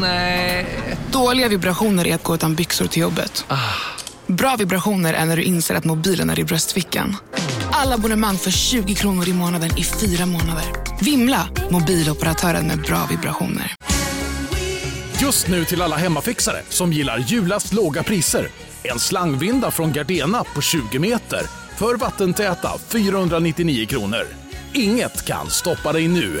Nej. Dåliga vibrationer är att gå utan byxor till jobbet. Bra vibrationer är när du inser att mobilen är i bröstfickan. Alla abonnemang för 20 kronor i månaden i fyra månader. Vimla! Mobiloperatören med bra vibrationer. Just nu till alla hemmafixare som gillar julast låga priser. En slangvinda från Gardena på 20 meter för vattentäta 499 kronor. Inget kan stoppa dig nu.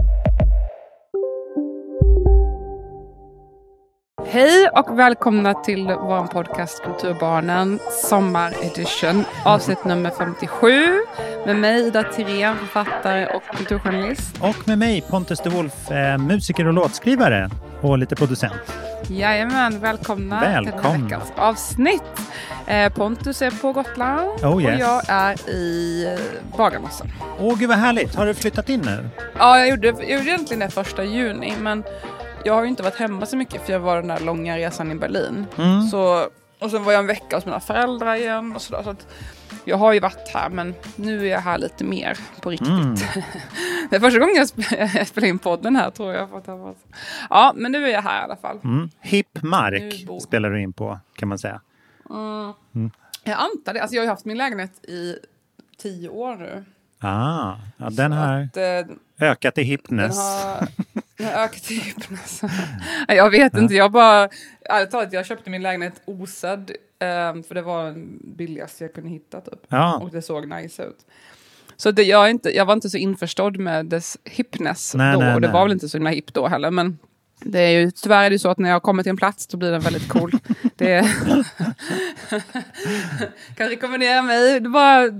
Hej och välkomna till vår podcast Kulturbarnen Sommaredition avsnitt nummer 57 med mig Ida Tirén, författare och kulturjournalist. Och med mig Pontus de Wolf, eh, musiker och låtskrivare och lite producent. Jajamän, välkomna, Välkomna. till veckans avsnitt. Eh, Pontus är på Gotland Oh, yes. och jag är i eh, Bagarmossen. Åh gud vad härligt, har du flyttat in nu? Ja, jag gjorde, jag gjorde egentligen det första juni, men jag har ju inte varit hemma så mycket för jag var den där långa resan i Berlin. Mm. Så, och sen var jag en vecka hos mina föräldrar igen och sådär. Så att jag har ju varit här, men nu är jag här lite mer på riktigt. Mm. det är första gången jag, sp- jag spelar in podden här tror jag. Ja, men nu är jag här i alla fall. Mm. Hipp mark spelar du in på kan man säga. Jag antar det. Alltså jag har haft min lägenhet i tio år nu. Ah, ja, den har Att, eh, ökat i har, den har ökat i hypnos. jag vet inte, jag bara... Ärligt talat, jag köpte min lägenhet osedd. ehm, för det var den billigaste jag kunde hitta typ. Ja. Och det såg nice ut. Så det, jag, inte, jag var inte så införstådd med dess hippness Nej, då. nej, och det nej. var väl inte så himla hipp då heller. Men det är ju, tyvärr är det så att när jag kommer till en plats då blir den väldigt cool. det är... kan rekommendera mig. Det var,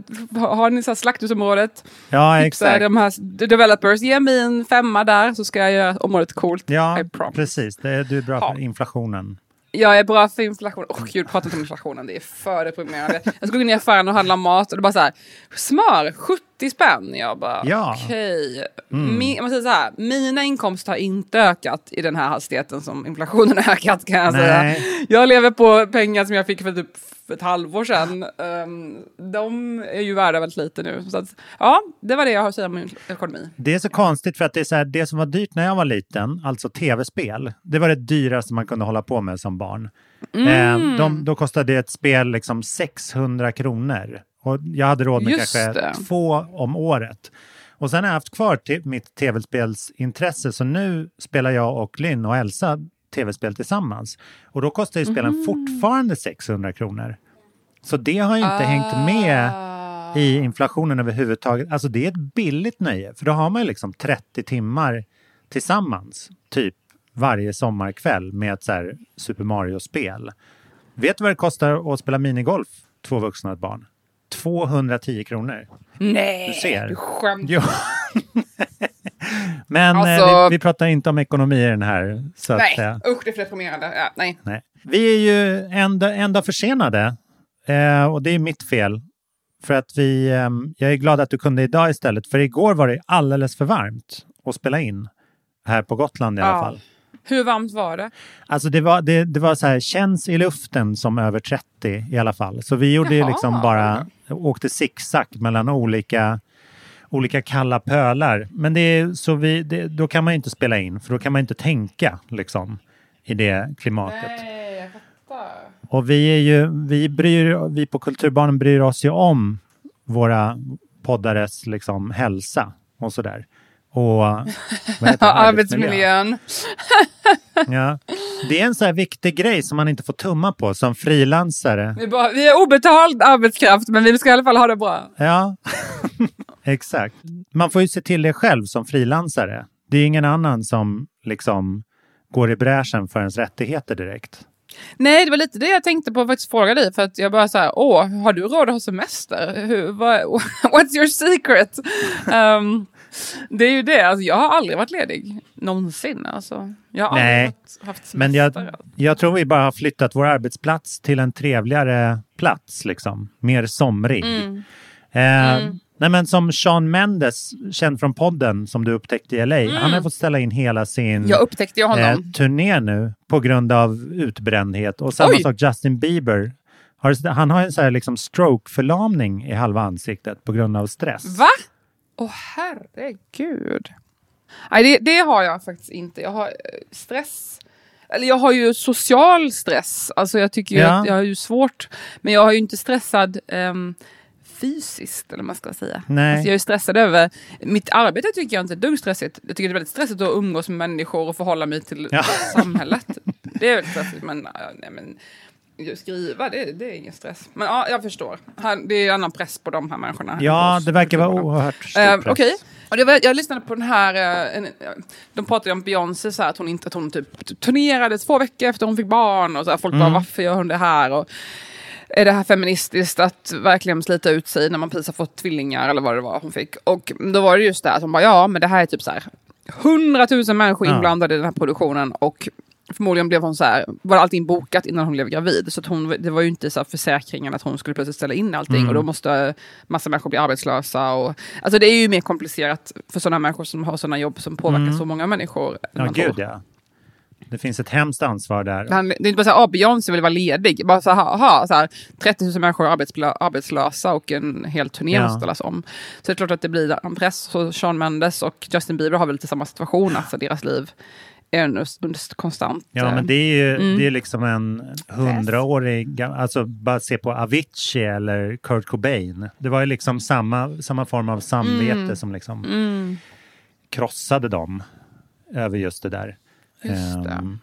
har ni så här slakthusområdet? Ja, exakt. de här developers, ge mig en femma där så ska jag göra området coolt. Ja, precis. Det, du är bra Ja. för inflationen. Jag är bra för inflation. Åh gud, prata inte om inflationen, det är för deprimerande. Jag ska gå in i affären och handla mat och det bara så här, smör, 70 spänn. Jag bara, Ja. okej. Min, säga så här, mina inkomster har inte ökat i den här hastigheten som inflationen har ökat kan jag säga. Jag lever på pengar som jag fick för typ ett halvår sedan. Um, de är ju värda väldigt lite nu. Så att, ja, det var det jag har att säga om min ekonomi. Det är så konstigt för att det är så här, det som var dyrt när jag var liten, alltså tv-spel, det var det dyraste man kunde hålla på med som barn. Mm. Eh, de, då kostade ett spel liksom 600 kronor. Och jag hade råd med Just kanske det. två om året. Och sen har jag haft kvar mitt tv-spelsintresse, så nu spelar jag och Lynn och Elsa tv-spel tillsammans. Och då kostar ju spelen Mm. fortfarande 600 kronor. Så det har ju inte hängt med Ah. i inflationen överhuvudtaget. Alltså det är ett billigt nöje, för då har man ju liksom 30 timmar tillsammans, typ varje sommarkväll med ett så här Super Mario-spel. Vet du vad det kostar att spela minigolf, två vuxna och ett barn? 210 kronor. Nej, Du ser. du skämtar. Jo. Men eh, Alltså- vi, vi pratar inte om ekonomi i den här, så att Nej, säga. usch det är för deprimerande. Ja, nej. Nej. Vi är ju en, dag- en dag försenade eh, och det är mitt fel. För att vi, eh, jag är glad att du kunde idag istället, för igår var det alldeles för varmt att spela in här på Gotland i alla Ja. fall. Hur varmt var det? Alltså det var, det, det var så här, känns i luften som över 30 i alla fall. Så vi gjorde ju Jaha. liksom bara, åkte zigzag mellan olika, olika kalla pölar. Men det är så vi, det, då kan man ju inte spela in, för då kan man inte tänka liksom i det klimatet. Nej, jag fattar. Och vi är ju, vi bryr, vi på Kulturbarnen bryr oss ju om våra poddares liksom hälsa och sådär. Och? Arbetsmiljön. Ja. Det är en så här viktig grej som man inte får tumma på som frilansare. Vi, vi är obetald arbetskraft, men vi ska i alla fall ha det bra. Ja, exakt. Man får ju se till det själv som frilansare. Det är ingen annan som liksom går i bräschen för ens rättigheter direkt. Nej, det var lite det jag tänkte på att faktiskt fråga dig. För att jag bara så här, åh, har du råd att ha semester? Hur, vad, what's your secret? Um, det är ju det, alltså, jag har aldrig varit ledig. Någonsin. Alltså. Jag har Nej, aldrig haft, haft. Men jag, jag tror vi bara har flyttat vår arbetsplats till en trevligare plats, liksom. Mer somrig. Mm. Eh, Nej men som Sean Mendes, känd från podden som du upptäckte i LA. Han har fått ställa in hela sin Jag upptäckte honom. eh, turné nu på grund av utbrändhet. Och samma Oj. sak Justin Bieber. Har, han har en så här liksom stroke-förlamning i halva ansiktet på grund av stress. Va? Åh herregud. Nej, det, det har jag faktiskt inte. Jag har eh, stress. Eller jag har ju social stress. Alltså jag tycker ju Ja. att jag har ju svårt. Men jag har ju inte stressad ehm, fysiskt, eller man ska säga. Nej. Alltså jag är stressad över... Mitt arbete tycker jag inte är dugg stressigt. Jag tycker det är väldigt stressigt att umgås med människor och förhålla mig till Ja. samhället. Det är väldigt stressigt, men, nej, men skriva, det, det är ingen stress. Men ja, jag förstår. Här, det är annan press på de här människorna. Ja, det verkar vara oerhört stor Eh, press. Okej. Var, jag lyssnade på den här, eh, de pratade om Beyoncé, så här, att hon inte att hon typ turnerade två veckor efter hon fick barn. Och så här, folk bara, varför gör hon det här? Och, är det här feministiskt att verkligen slita ut sig när man precis har fått tvillingar eller vad det var hon fick? Och då var det just det att hon bara, ja men det här är typ så här hundratusen människor Ja. inblandade i den här produktionen och förmodligen blev hon så här, var allting bokat innan hon blev gravid. Så att hon, det var ju inte så här försäkringen att hon skulle plötsligt ställa in allting Mm. och då måste massa människor bli arbetslösa. Och, alltså det är ju mer komplicerat för sådana människor som har sådana jobb som påverkar så många människor. än Mm. Ja, gud tror. ja. Det finns ett hemskt ansvar där. Han, det är inte bara såhär, ah, Beyoncé vill vara ledig. Bara såhär, aha, så här, 30 000 människor är arbetslösa och en hel turné Ja. måste ställas om. Så det är klart att det blir en press. Så Sean Mendes och Justin Bieber har väl lite samma situation, alltså deras liv under, konstant... Ja, men det är ju Mm. det är liksom en hundraårig, alltså bara se på Avicii eller Kurt Cobain. Det var ju liksom samma, samma form av samvete Mm. som liksom Mm, krossade dem över just det där. just det. Ehm,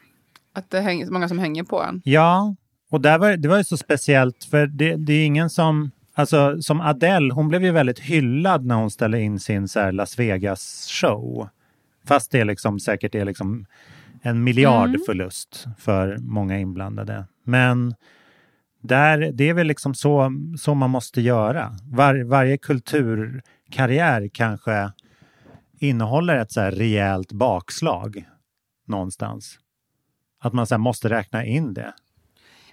Att det är många som hänger på en. Ja, och där var, det var ju så speciellt för det, det är ingen som, alltså som Adele, hon blev ju väldigt hyllad när hon ställde in sin så Las Vegas show. Fast det liksom säkert är liksom en miljardförlust för många inblandade. Men där, det är väl liksom så, så man måste göra. Var, varje kulturkarriär kanske innehåller ett så här rejält bakslag någonstans. Att man så måste räkna in det.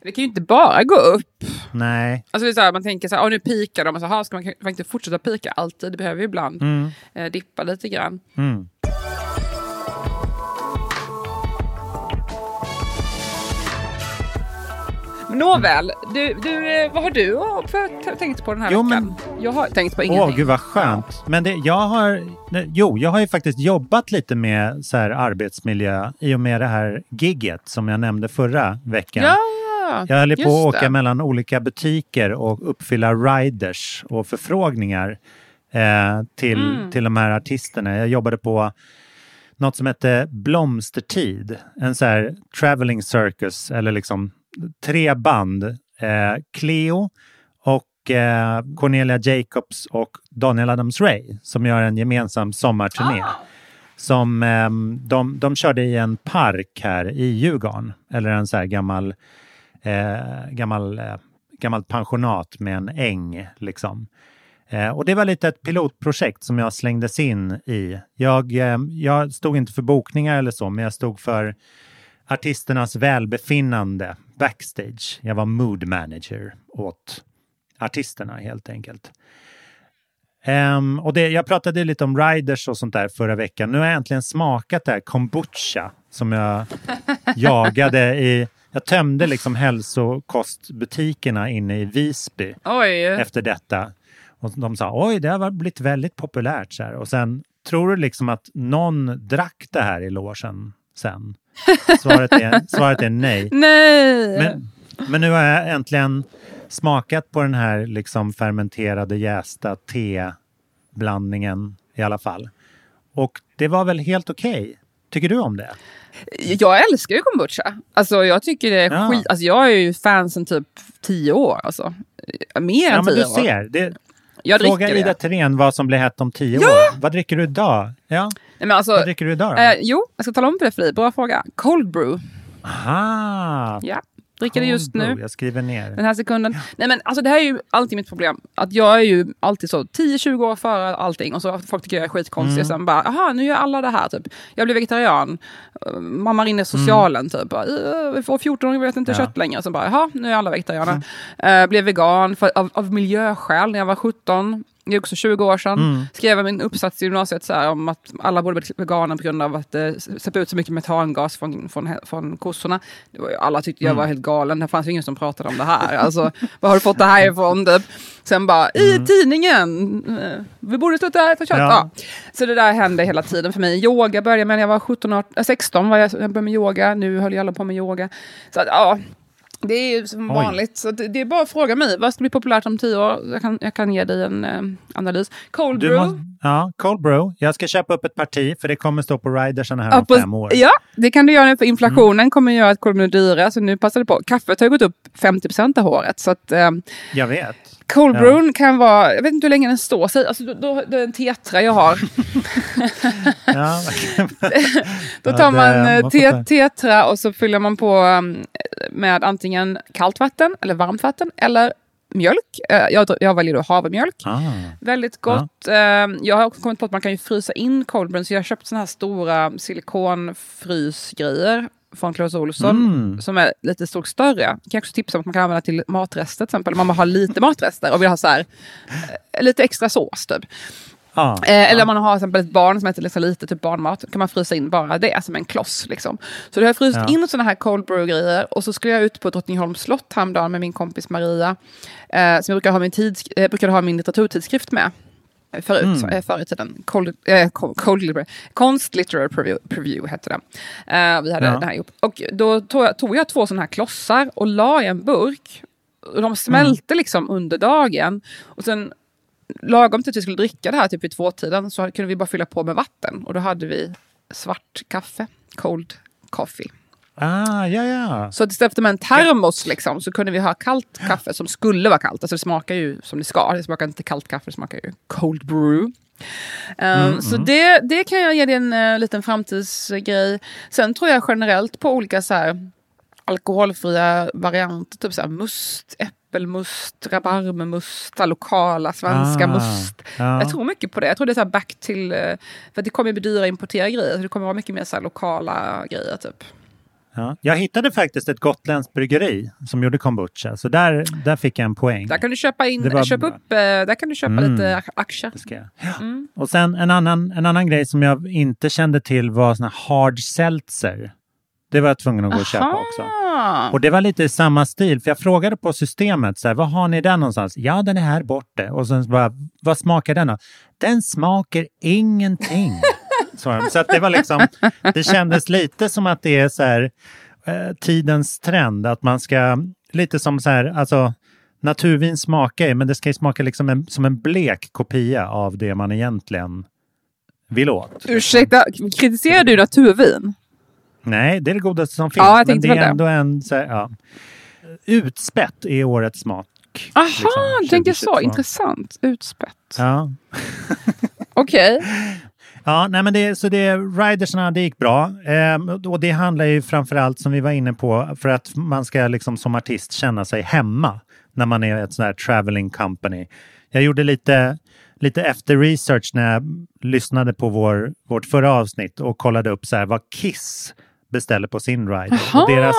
Det kan ju inte bara gå upp. Nej. Alltså det är så här, man tänker så här, nu pikar de. Och så, ska man, man inte fortsätta pika alltid? Det behöver ju ibland Mm. eh, dippa lite grann. Mm. Nåväl, du, du, eh, vad har du för, tänkt på den här Jo, veckan? Jag har tänkt på Åh, ingenting. gud vad skönt. Men det, jag har, jo, jag har ju faktiskt jobbat lite med så här arbetsmiljö i och med det här gigget som jag nämnde förra veckan. Ja, Jag höll på att åka det. mellan olika butiker och uppfylla riders och förfrågningar eh, till, Mm. till de här artisterna. Jag jobbade på något som hette Blomstertid, en så här traveling circus, eller liksom tre band. Eh, Cleo och eh, Cornelia Jacobs och Daniel Adams-Ray som gör en gemensam sommarturné. Ah. Som ehm, de, de körde i en park här i Djurgården, eller en så här gammal eh, gammal, eh, gammalt pensionat med en äng. Liksom. Eh, och det var lite ett pilotprojekt som jag slängdes in i. Jag, eh, jag stod inte för bokningar eller så, men jag stod för artisternas välbefinnande backstage. Jag var mood manager åt artisterna helt enkelt. Ehm, och det, jag pratade lite om riders och sånt där förra veckan. Nu har jag äntligen smakat det här kombucha som jag jagade i... Jag tömde liksom hälsokostbutikerna inne i Visby Oj. efter detta. Och de sa oj, det har blivit väldigt populärt. Så här. Och sen, tror du liksom att någon drack det här i logen sen? Svaret är, svaret är nej. Nej! Men, men nu har jag äntligen smakat på den här liksom fermenterade jästa teblandningen i alla fall. Och det var väl helt okej. Tycker du om det? Jag älskar ju kombucha. Alltså jag tycker det är Ja. skit. Alltså jag är ju fan sedan typ tio år. Alltså. Mer Ja, än men tio du år. ser. Det, Jag fråga Ida det. Thirén vad som blir hett om tio Ja! år. Vad dricker du idag? Ja, Nej, men alltså, vad dricker du idag då? eh, jo, jag ska tala om för dig för dig. Bra fråga. Cold brew. Aha! Ja, dricker det just nu. Jag skriver ner. Den här sekunden. Nej men alltså det här är ju alltid mitt problem. Att jag är ju alltid så 10-20 år före allting och så folk tycker jag är skitkonstig. Mm. Sen bara, aha nu gör alla det här typ. Jag blev vegetarian. Uh, Mamma rinner socialen typ. Bara, "Uh, För 14 år vet inte Mm. Ja. kött längre. Så bara, jaha nu är alla vegetarianer. Eh, blev vegan för, av, av miljöskäl när jag var 17. Det är också 20 år sedan. Mm. Skrev jag min uppsats i gymnasiet så här, om att alla borde bli veganer på grund av att det släpper ut så mycket metangas från, från, från kossorna. Var alla tyckte jag Mm. var helt galen, det fanns ju ingen som pratade om det här. Alltså, vad har du fått det här ifrån? Typ. Sen bara, i tidningen, eh, vi borde sluta äta kött. Mm. Ja. Ja. Så det där hände hela tiden för mig. Yoga började med när jag var 17, 18, äh, 16 var jag, jag började med yoga, nu höll jag alla på med yoga. Så att, ja, det är ju som Oj. vanligt. Så det, det är bara att fråga mig, vad ska bli populärt om tio år? Jag kan, jag kan ge dig en eh, analys. Cold Du brew. ja, cold brew. Jag ska köpa upp ett parti för det kommer stå på ridersarna här Ja, om på- fem år. Ja, det kan du göra nu för inflationen Mm. kommer göra att cold brew dyrare. Så nu passar det på. Kaffet har ju gått upp 50 procent det här året. Så att eh, Jag vet. Cold Ja. kan vara, jag vet inte hur länge den står sig. Alltså, då, då, det är en tetra jag har. Ja, Då Ja, tar man eh, te, tetra och så fyller man på um, med antingen kallt vatten eller varmt vatten eller mjölk. Eh, jag, jag väljer då havremjölk. ah, Väldigt gott. Eh, jag har också kommit på att man kan ju frysa in cold brew, så jag har köpt såna här stora silikonfrysgrejer från Clas Ohlson Mm. som är lite stort större. Jag kan också tipsa om att man kan använda till matrester till exempel. Om man har lite matrester och vill ha så här, eh, lite extra sås typ. ah, Eh, eller om man har till exempel ett barn som äter lite, lite typ barnmat, kan man frysa in bara det som en kloss. Liksom. Så då har jag fryst Ja. in sådana här cold brew-grejer och så skulle jag ut på Drottningholms slott häromdagen med min kompis Maria, eh, som jag brukar ha min, tids, eh, brukade ha min litteraturtidskrift med. Eh, Förut, Mm. mm. förr i tiden. Cold, eh, cold, cold, Konst Literary Preview, Preview hette det. Eh, vi hade Ja. den här ihop. Och då tog jag, tog jag två sådana här klossar och la i en burk. Och de smälte Mm. liksom under dagen. Och sen lagom till att vi skulle dricka det här typ vid tvåtiden så kunde vi bara fylla på med vatten. Och då hade vi svart kaffe, cold coffee. Ah, ja, ja. Så att istället för med en termos liksom, så kunde vi ha kallt kaffe som skulle vara kallt. Alltså det smakar ju som det ska. Det smakar inte kallt kaffe, det smakar ju cold brew. Um, så Det, det kan jag ge dig en uh, liten framtidsgrej. Sen tror jag generellt på olika så här, alkoholfria varianter. Typ så här must, äppelmust, rabarbermust, lokala svenska Ah, must. ja. Jag tror mycket på det. Jag tror det är så back till... eh, För det kommer bli dyrare att importera grejer. Så det kommer vara mycket mer så lokala grejer typ. Ja. Jag hittade faktiskt ett gotländskt bryggeri som gjorde kombucha, så där, där fick jag en poäng. Där kan du köpa in, var köpa upp, eh, där kan du köpa Mm. lite ak- aktier. Ja. Och sen en annan, en annan grej som jag inte kände till var såna hard seltzer. Det var jag tvungen att gå och köpa också. Aha. Och det var lite i samma stil, för jag frågade på systemet, så här, vad har ni den någonstans? Ja, den är här borta. Och sen bara, vad smakar den då? Den smakar ingenting. sa de. Så att det var liksom, det kändes lite som att det är så här, eh, tidens trend, att man ska, lite som så här, alltså naturvin smakar men det ska ju smaka liksom en, som en blek kopia av det man egentligen vill åt. Ursäkta, kritiserar du naturvin? Nej, det är det godaste som finns. Ja, jag men det är väl det. ändå en... Så här, ja. Utspätt är årets smak. Aha, liksom, tänker så. 2022. Intressant. Utspätt. Ja, Okej. ja nej, men det, så det, ridersna, det gick bra. Ehm, och det handlar ju framförallt, som vi var inne på, för att man ska liksom som artist känna sig hemma när man är ett sånt här traveling company. Jag gjorde lite, lite efter research när jag lyssnade på vår, vårt förra avsnitt och kollade upp så här, vad Kiss beställer på sin ride. Och deras,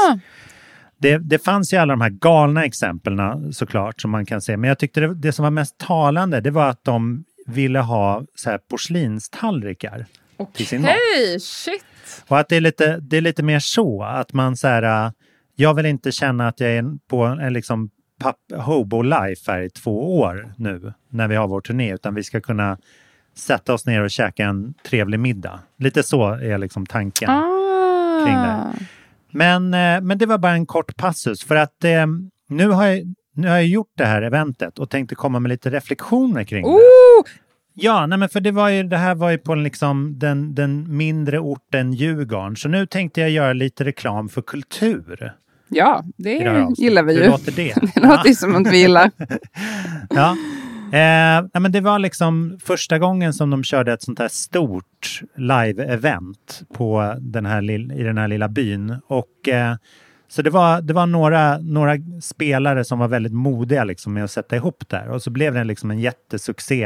det, det fanns ju alla de här galna exemplen såklart som man kan se. Men jag tyckte det, det som var mest talande det var att de ville ha så här porslinstallrikar. Okej, shit. Och att det är lite, det är lite mer så att man så här, äh, jag vill inte känna att jag är på en liksom hobo-life här i två år nu när vi har vår turné, utan vi ska kunna sätta oss ner och käka en trevlig middag. Lite så är liksom tanken. Ah. kring det. Men, eh, men det var bara en kort passus för att eh, nu, har jag, nu har jag gjort det här eventet och tänkte komma med lite reflektioner kring det. Oh, Ja, nej men för det, var ju, det här var ju på liksom den, den mindre orten Djurgården. Så nu tänkte jag göra lite reklam för kultur. ja, det det gillar vi Hur ju. låter det? Det låter ju som att vi gillar. Ja. Eh, ja, men det var liksom första gången som de körde ett sånt här stort live-event på den här lill- i den här lilla byn. Och, eh, så det var, det var några, några spelare som var väldigt modiga liksom, med att sätta ihop det här. Och så blev det liksom en jättesuccé.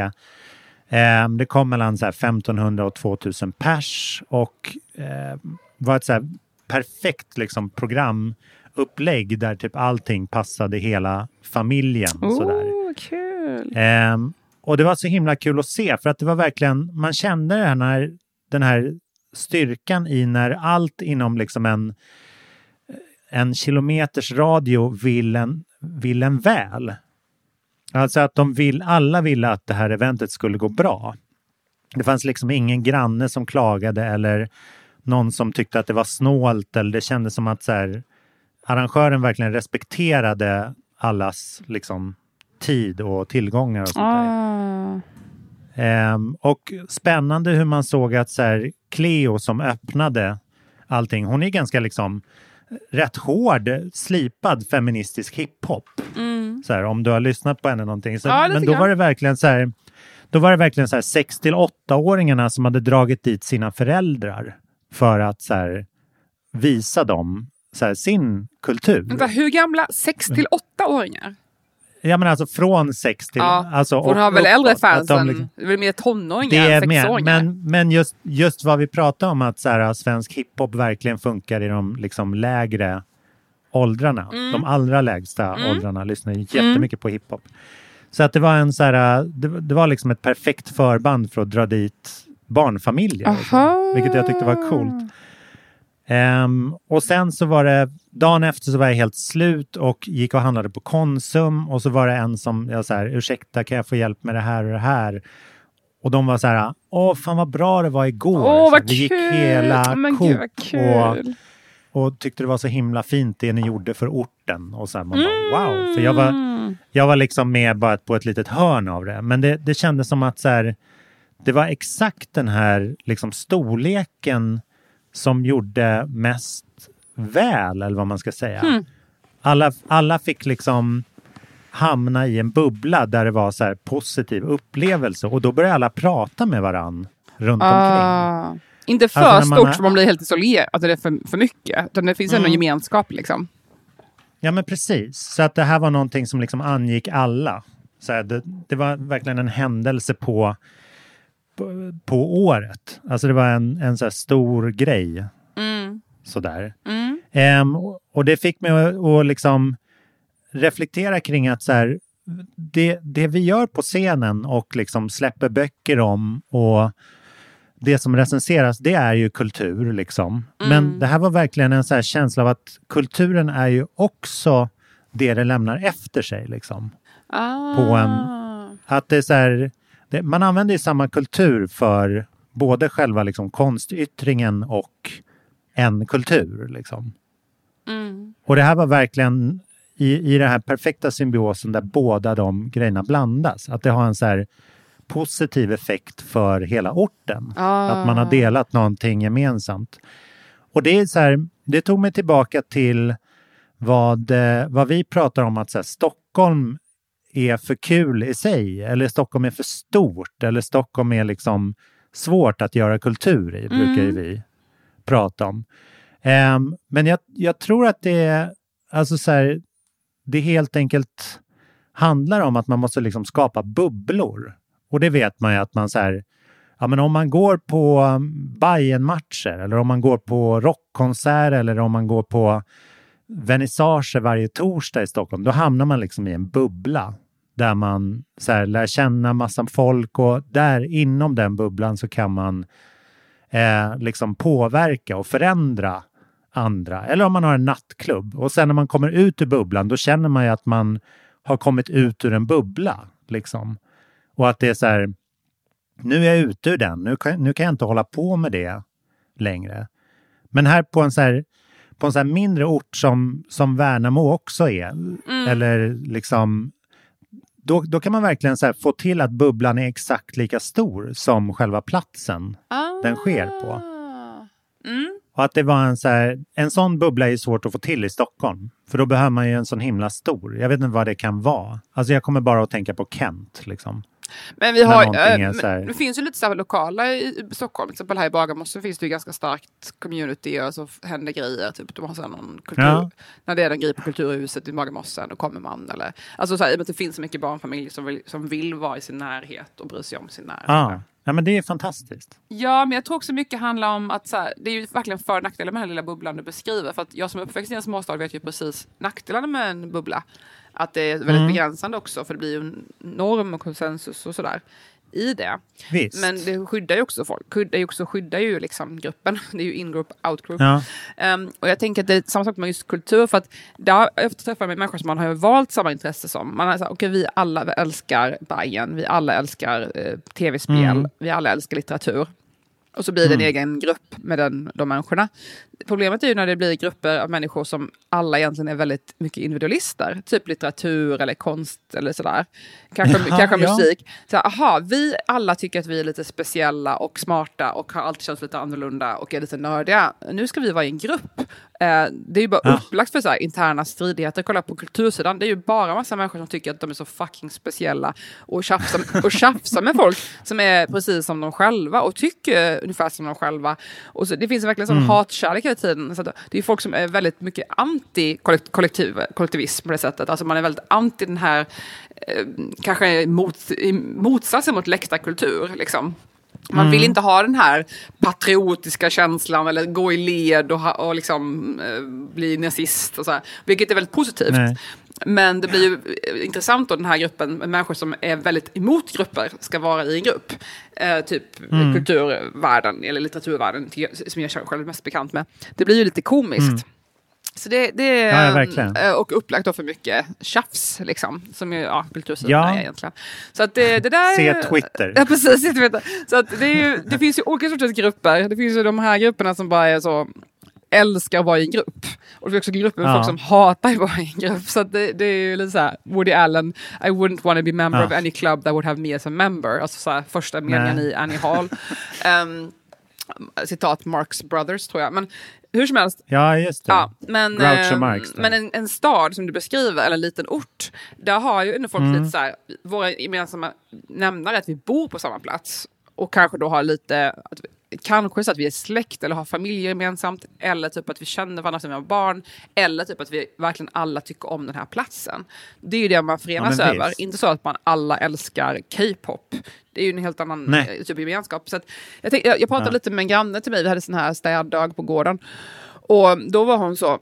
Eh, det kom mellan så här 1500 och 2000 pers och eh, var ett så perfekt liksom, programupplägg där typ allting passade hela familjen. Sådär. Oh, kul. Ehm, och det var så himla kul att se för att det var verkligen, man kände det här den här styrkan i när allt inom liksom en, en kilometers radio vill en, vill en väl. Alltså att de vill, alla ville att det här eventet skulle gå bra. Det fanns liksom ingen granne som klagade eller någon som tyckte att det var snålt eller det kändes som att så här, arrangören verkligen respekterade allas liksom, tid och tillgångar. Och sånt Ah. Ehm, och spännande hur man såg att så här, Cleo som öppnade allting, hon är ganska liksom rätt hård, slipad feministisk hiphop. Så här, om du har lyssnat på henne någonting. Så, Mm. Ja, men då var det verkligen så här, då var det verkligen så här 6 till 8-åringarna som hade dragit dit sina föräldrar för att så här, visa dem så här, sin kultur. Vänta, hur gamla? 6 till 8-åringar? Ja men alltså från 6 till... Ja, alltså, Hon har väl äldre fans de än... liksom- Det är väl mer tonåringar än sexåringar? men, men just, just vad vi pratar om att så här, svensk hiphop verkligen funkar i de liksom, lägre åldrarna. Mm. De allra lägsta åldrarna lyssnar jättemycket på hiphop. Så att det var en så här, det, det var liksom ett perfekt förband för att dra dit barnfamiljer. Aha. vilket jag tyckte var coolt. Ehm, och sen så var det, dagen efter så var jag helt slut och gick och handlade på Konsum och så var det en som, jag så här, ursäkta kan jag få hjälp med det här och det här? Och de var så här, åh fan vad bra det var igår. Åh, Så vad vi gick kul! hela Men Coop gud, vad och, kul! och tyckte det var så himla fint det ni gjorde för orten. Och så här, man bara, wow. För jag var, jag var liksom med bara på ett litet hörn av det. Men det, det kändes som att så här, det var exakt den här liksom storleken som gjorde mest väl, eller vad man ska säga. Alla, alla fick liksom hamna i en bubbla där det var så här positiv upplevelse och då började alla prata med varann runt omkring. Ah. Inte för Alltså, när man stort har- så man blir helt isolerad, att det är för, för mycket. Utan det finns ändå Mm. en gemenskap liksom. Ja men precis, så att det här var någonting som liksom angick alla. Så här, det, det var verkligen en händelse på, på, året. Alltså det var en, en så stor grej. Sådär. Ehm, och, det fick mig att, att liksom reflektera kring att så här, det, det vi gör på scenen och liksom släpper böcker om och det som recenseras, det är ju kultur liksom. Men det här var verkligen en så här känsla av att kulturen är ju också det det lämnar efter sig liksom. Ah. På en- Att det är så här, det, man använder ju samma kultur för både själva liksom konstyttringen och en kultur liksom. Och det här var verkligen i, i den här perfekta symbiosen där båda de grejerna blandas. Att det har en så här positiv effekt för hela orten. Att man har delat någonting gemensamt. Och det är så här, det tog mig tillbaka till vad, eh, vad vi pratar om att så här, Stockholm är för kul i sig, eller Stockholm är för stort, eller Stockholm är liksom svårt att göra kultur i, brukar ju vi prata om. Ehm, men jag, jag tror att det är, alltså så här, det helt enkelt handlar om att man måste liksom skapa bubblor. Och det vet man ju att man så här, ja men om man går på um, Bayern-matcher eller om man går på rockkonserter eller om man går på vernissager varje torsdag i Stockholm, då hamnar man liksom i en bubbla där man så här, lär känna massa folk och där inom den bubblan så kan man eh, liksom påverka och förändra andra. Eller om man har en nattklubb och sen när man kommer ut ur bubblan då känner man ju att man har kommit ut ur en bubbla. Liksom. Och att det är så här, nu är jag ute ur den, nu kan, nu kan jag inte hålla på med det längre. Men här på en så här, på en så mindre ort som, som Värnamo också är, eller liksom då, då kan man verkligen så få till att bubblan är exakt lika stor som själva platsen den sker på. Och att det var en så här, en sån bubbla är svårt att få till i Stockholm. För då behöver man ju en sån himla stor. Jag vet inte vad det kan vara. Alltså jag kommer bara att tänka på Kent liksom. Men vi har, äh, det finns ju lite så här lokala i Stockholm, till exempel här i Bagarmossen finns det ju ganska starkt community och så händer grejer. Typ, de har så någon kultur, Ja. När det är en grej på Kulturhuset i Bagarmossen, då kommer man. Eller, alltså så här, det finns så mycket barnfamiljer som vill, som vill vara i sin närhet och bry sig om sin närhet. Ah. Ja, men det är fantastiskt. Ja, men jag tror också mycket handlar om att så här, det är ju verkligen för och nackdelar med den här lilla bubblan du beskriver. För att jag som är uppväxt i en småstad vet ju precis nackdelarna med en bubbla. Att det är väldigt Mm. begränsande också, för det blir ju norm och konsensus och sådär i det. Visst. Men det skyddar ju också folk. Ju också skyddar ju liksom gruppen. Det är ju in-group, out-group. Ja. Ehm, och jag tänker att det är samma sak med just kultur. För att där jag ofta träffat med människor som man har valt samma intresse som. Man har sagt, okej vi alla älskar Bajen, vi alla älskar eh, tv-spel, Mm. vi alla älskar litteratur. Och så blir det en egen grupp med den, de människorna. Problemet är ju när det blir grupper av människor som alla egentligen är väldigt mycket individualister. Typ litteratur eller konst eller sådär. Kanske, Jaha, kanske ja. musik. Så, här, aha, vi alla tycker att vi är lite speciella och smarta och har alltid känts lite annorlunda och är lite nördiga. Nu ska vi vara i en grupp. Eh, det är ju bara Ja. upplagt för så här, interna stridigheter. Kolla på kultursidan. Det är ju bara massa människor som tycker att de är så fucking speciella och tjafsar, och tjafsar med folk som är precis som de själva och tycker ungefär som de själva. Och så, det finns verkligen sån hatkärlek hela tiden. Så det är folk som är väldigt mycket anti-kollektivism på det sättet. Alltså man är väldigt anti den här, eh, kanske mot, motsatsen mot läktarkultur. Liksom. Man vill inte ha den här patriotiska känslan eller gå i led och, ha, och liksom, eh, bli nazist. Och så här, vilket är väldigt positivt. Nej. Men det blir ju eh, intressant då den här gruppen människor som är väldigt emot grupper ska vara i en grupp. Eh, typ Mm. kulturvärlden eller litteraturvärlden jag- som jag själv är mest bekant med. Det blir ju lite komiskt. Så det, det är. Ja, eh, och upplagt då för mycket tjafs, liksom, som ju ja, kultursidan Ja. är egentligen. Så att det, det där... Se Twitter. Ja, precis. Se Twitter. Så att det, ju, det finns ju olika sorters grupper. Det finns ju de här grupperna som bara är så älskar att vara i en grupp. Och det finns också grupper med Ja. folk som hatar att vara i en grupp. Så det, det är ju lite så här, Woody Allen, I wouldn't want to be member Ja. of any club that would have me as a member. Alltså så här, första meningen Nej. i Annie Hall. Ehm, citat Marx Brothers tror jag. Men hur som helst, Ja, just det. Ja, men, eh, Marx men en, en stad som du beskriver, eller en liten ort, där har ju ändå folk Mm. lite så här, våra gemensamma nämnare att vi bor på samma plats. Och kanske då har lite, att kanske så att vi är släkt eller har familjer gemensamt, eller typ att vi känner varandra som vi har barn, eller typ att vi verkligen alla tycker om den här platsen. Det är ju det man förenas Ja, över, inte så att man alla älskar K-pop. Det är ju en helt annan Nej. eh, typ av gemenskap. Så att, jag, tänk, jag, jag pratade Ja. lite med en granne till mig, vi hade sån här städdag på gården. Och då var hon så,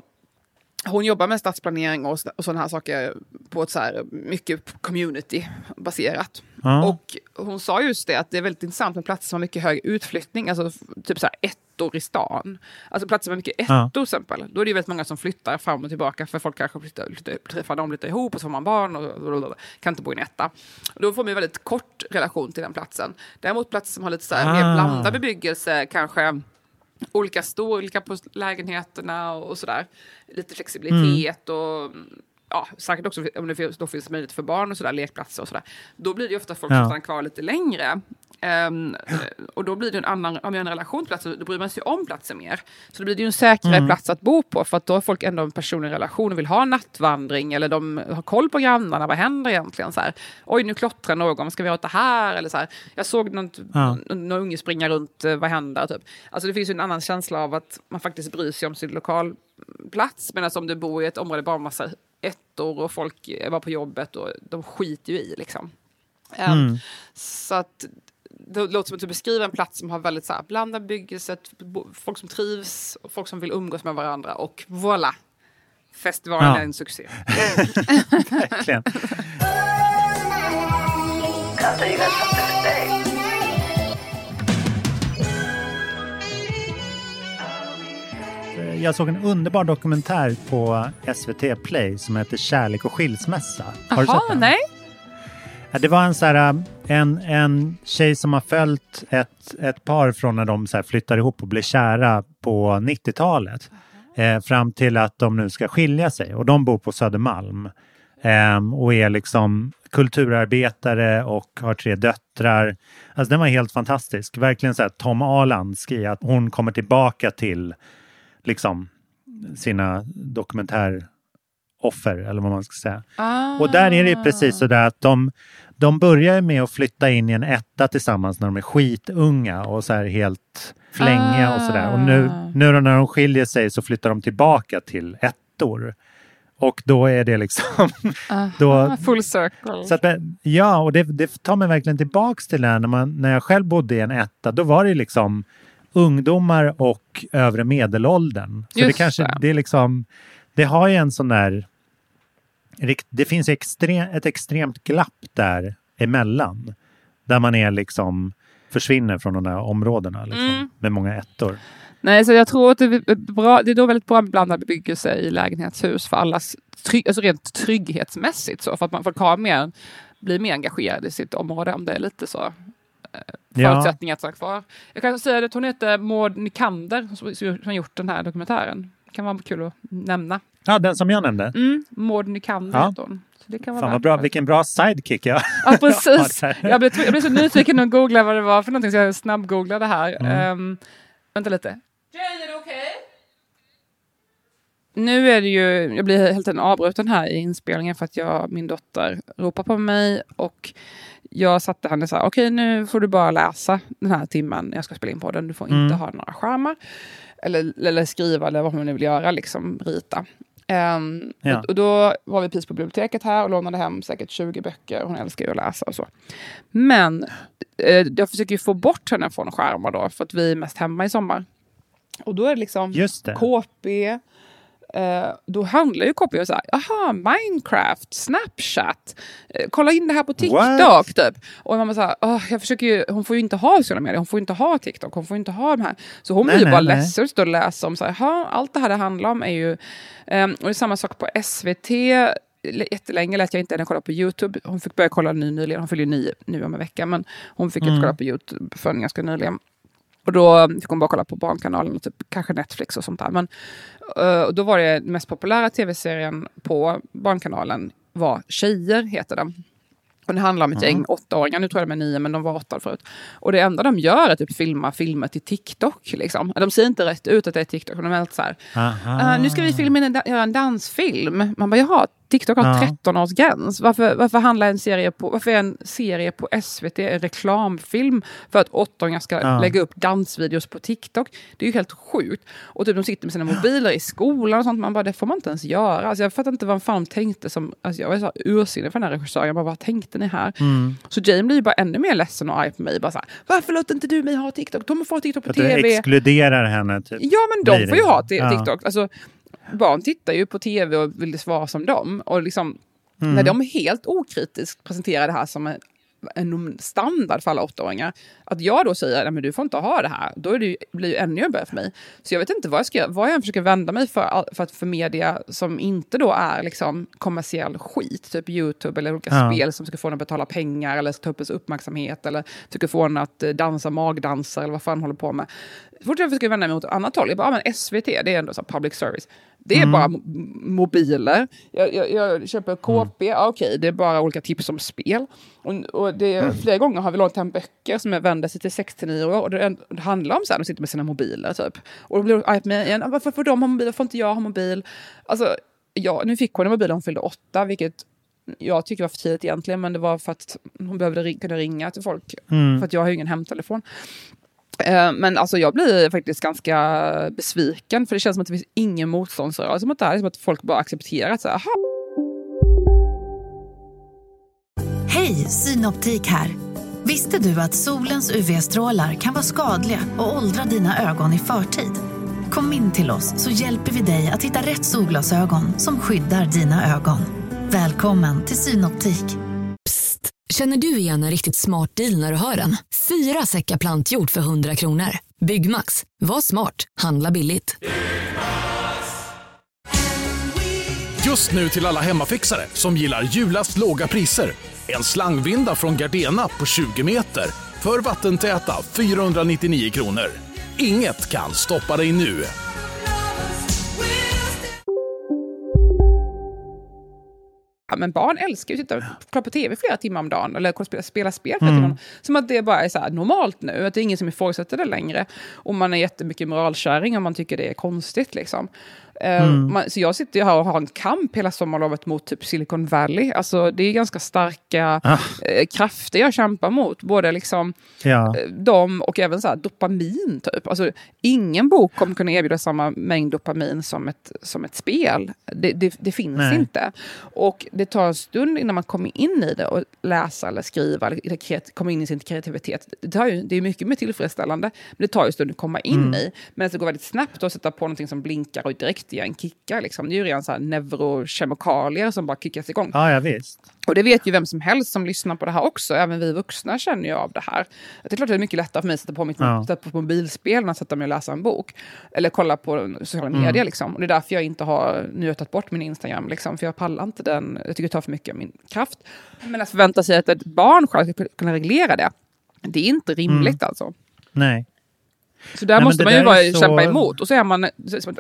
hon jobbar med stadsplanering och, och sådana här saker på ett så här mycket community-baserat. Ja. Och hon sa just det att det är väldigt intressant med platser som har mycket hög utflyttning, alltså typ så här ettor i stan. Alltså platser med mycket ettor Ja. till exempel. Då är det ju väldigt många som flyttar fram och tillbaka för folk kanske flyttar, flyttar, träffar dem, flyttar ihop och så får man barn och, och, och kan inte bo i en etta. Då får man ju väldigt kort relation till den platsen. Däremot platser som har lite så här mer Ah. blandad bebyggelse, kanske olika storlekar på lägenheterna och, och sådär. Lite flexibilitet och ja, säkert också om det finns, då finns möjlighet för barn och sådär, lekplatser och sådär. Då blir det ju ofta folk som Ja. stannar kvar lite längre. Eh, och då blir det en annan, om jag har en relation till platsen, då bryr man sig om platsen mer. Så då blir det ju en säkrare plats att bo på, för att då har folk ändå en personlig relation och vill ha en nattvandring, eller de har koll på grannarna, vad händer egentligen? Så här, Oj, nu klottrar någon, ska vi göra det här? Eller så här, jag såg något, Ja. någon unge springa runt, eh, vad händer? Typ. Alltså det finns ju en annan känsla av att man faktiskt bryr sig om sin lokalplats, medan om du bor i ett område bara massa ettor och folk bara på jobbet och de skiter ju i liksom. Mm. Så att det låter som att du beskriver en plats som har väldigt så här, blandad bebyggelse, bo- folk som trivs, och folk som vill umgås med varandra och voilà! Festivalen Ja. är en succé. Verkligen. Jag såg en underbar dokumentär på SVT Play som heter Kärlek och skilsmässa. Har du sett den? nej? Det var en, så här, en, en tjej som har följt ett, ett par från när de så flyttar ihop och blir kära på 90-talet. Eh, fram till att de nu ska skilja sig. Och de bor på Södermalm. Ehm, och är liksom kulturarbetare och har tre döttrar. Alltså den var helt fantastisk. Verkligen så här Tom Alanski, att hon kommer tillbaka till liksom sina dokumentäroffer eller vad man ska säga. Ah. Och där är det precis så där att de, de börjar med att flytta in i en etta tillsammans när de är skitunga och så här helt flängiga och sådär. Och nu, nu då när de skiljer sig så flyttar de tillbaka till ettor. Och då är det liksom... då, Ah, Full circle. så att, ja, och det, det tar mig verkligen tillbaks till det här när, man, när jag själv bodde i en etta. Då var det liksom ungdomar och övre medelåldern. Så det Just kanske, det. det är liksom, det har ju en sån där, det finns extre, ett extremt glapp där emellan. Där man är liksom, försvinner från de där områdena liksom, Mm. med många ettor. Nej, så jag tror att det är, bra, det är då väldigt bra med blandad bebyggelse i lägenhetshus för allas trygg, alltså rent trygghetsmässigt så. För att man folk har mer, blir mer engagerade i sitt område om det är lite så. eh, Ja. Förutsättningar att stanna kvar. Jag kan säga att hon heter Maud Nykander som som har gjort den här dokumentären. Det kan vara kul att nämna. Ja, den som jag nämnde. Mm, Maud Nykander Ja. heter hon. Så det kan vara Fan vad bra, vilken bra sidekick jag Ja, precis. Jag, blev, jag blev så nyfiken att googla vad det var för någonting så jag snabbgooglade här. Mm. Um, vänta lite. Jane, är det okej? Nu är det ju, jag blir helt enkelt avbruten här i inspelningen för att jag, min dotter ropar på mig och jag satte henne så här, okej nu får du bara läsa den här timmen jag ska spela in podden. Du får inte Mm. ha några skärmar. Eller, eller skriva eller vad hon nu vill göra, liksom rita. Ehm, Ja. och, och då var vi precis på biblioteket här och lånade hem säkert 20 böcker. Hon älskar ju att läsa och så. Men eh, jag försöker ju få bort henne från skärmar då, för att vi är mest hemma i sommar. Och då är det liksom. KP. Eh, då handlar ju KP om så här, aha, Minecraft, Snapchat, eh, kolla in det här på TikTok What? typ. Och så här, "Åh, jag försöker ju, hon får ju inte ha sociala medier, hon får ju inte ha TikTok, hon får inte ha de här. Så hon Nej, blir ju bara nej. ledsen och läser om så här, "Jaha, allt det här det handlar om är ju, ehm, och det är samma sak på SVT, jättelänge lät jag inte henne kolla på YouTube. Hon fick börja kolla nu nyligen, hon fyller ju nio nu om en vecka, men hon fick Mm. inte kolla på YouTube förrän ganska nyligen. Och då fick hon bara kolla på Barnkanalen och typ kanske Netflix och sånt där. Men eh, och då var det den mest populära tv-serien på Barnkanalen var Tjejer, heter den. Och det handlar om ett gäng åttaåringar, nu tror jag de är nio, men de var åtta förut. Och det enda de gör är typ filma filmer till TikTok. Liksom. De ser inte rätt ut att det är TikTok, de är helt så här. "Ah, nu ska vi filma in en, göra en dansfilm. Man bara, jaha, TikTok har Ja. 13-årsgräns. Varför, varför, handlar en serie på, varför är en serie på SVT en reklamfilm för att åttaåringar ska Ja. lägga upp dansvideos på TikTok? Det är ju helt sjukt. Och typ de sitter med sina mobiler i skolan och sånt. Man bara, det får man inte ens göra. Alltså, jag fattar inte vad fan de tänkte som... Alltså, jag var så ursinnig för den här regissören. Jag bara, vad tänkte ni här? Mm. Så Jane blir ju bara ännu mer ledsen och arg på mig. Bara så här, varför låter inte du mig ha TikTok? De får ha TikTok på Att du TV. exkluderar henne. Typ. Ja, men de får ju ha t- Ja. TikTok. Alltså, barn tittar ju på tv och vill svara som dem. Och liksom, Mm. när de helt okritiskt presenterar det här som en, en standard för alla åttaåringar. Att jag då säger att du får inte ha det här, då är det ju, blir det ju ännu jobbigare för mig. Så jag vet inte vad jag ska göra, vad jag än försöker vända mig för, för, att, för media som inte då är liksom kommersiell skit, typ YouTube eller olika Ja. spel som ska få en att betala pengar eller ta upp ens uppmärksamhet eller försöker få en att eh, dansa magdanser eller vad fan håller på med. Så fort jag försöker vända mig mot annat håll, jag bara, ah, men SVT, det är ändå så public service. Det är bara mo- mobiler. Jag, jag, jag köper KP, ja, okej, det är bara olika tips om spel. Och, och det, Flera gånger har vi lånat hem böcker som är vänder sig till 6-9 år och det, det handlar om så här, de sitter med sina mobiler typ. Och då blir de arga på mig igen, "Ah, varför får de ha mobil, varför får inte jag ha mobil? Alltså, ja, nu fick hon en mobil när hon fyllde åtta, vilket jag tycker var för tidigt egentligen, men det var för att hon behövde ring, kunna ringa till folk. Mm. För att jag har ju ingen hemtelefon. Eh, men alltså jag blir faktiskt ganska besviken, för det känns som att det finns ingen motståndsrörelse mot det här. Det är som att folk bara accepterar att så här, Hej, Synoptik här. Visste du att solens UV-strålar kan vara skadliga och åldra dina ögon i förtid? Kom in till oss så hjälper vi dig att hitta rätt solglasögon som skyddar dina ögon. Välkommen till Synoptik. Känner du igen en riktigt smart deal när du hör den? Fyra säckar plantjord för 100 kronor. Byggmax. Var smart. Handla billigt. Just nu till alla hemmafixare som gillar julast låga priser. En slangvinda från Gardena på 20 meter för vattentäta 499 kronor. Inget kan stoppa dig nu. Ja, men barn älskar ju att sitta och kolla på tv flera timmar om dagen, eller spela, spela spel flera timmar om dagen. Som att det bara är så normalt nu, att det är ingen som ifrågasätter det längre. Och man är jättemycket moralkärring om man tycker det är konstigt. Liksom. Eh, Mm. man, så jag sitter ju här och har en kamp hela sommarlovet mot typ Silicon Valley. Alltså det är ganska starka Ah. eh, krafter jag kämpar mot. Både liksom Ja, eh, dem och även så här, dopamin. Typ. Alltså, ingen bok kommer kunna erbjuda samma mängd dopamin som ett, som ett spel. Det, det, det finns Nej. inte. Och det tar en stund innan man kommer in i det och läsa eller skriva eller komma in i sin kreativitet. Det, tar ju, det är mycket mer tillfredsställande, men det tar ju en stund att komma in Mm. i. Men det går väldigt snabbt att sätta på någonting som blinkar och direkt ger en kickar. Liksom. Det är ju redan så neurokemikalier som bara kickas igång. ja, ja visst. Och det vet ju vem som helst som lyssnar på det här också. Även vi vuxna känner ju av det här. Det är klart att det är mycket lättare för mig att sätta på mitt Ja. sätta på mobilspel än att sätta mig och läsa en bok. Eller kolla på sociala Mm. medier. Liksom. Och det är därför jag inte har nötat bort min Instagram. Liksom, för jag pallar inte den. Jag tycker det tar för mycket av min kraft. Men att förvänta sig att ett barn själv ska kunna reglera det. Det är inte rimligt alltså. Nej. Så där Nej, måste man ju vara, är så- kämpa emot. Och så är man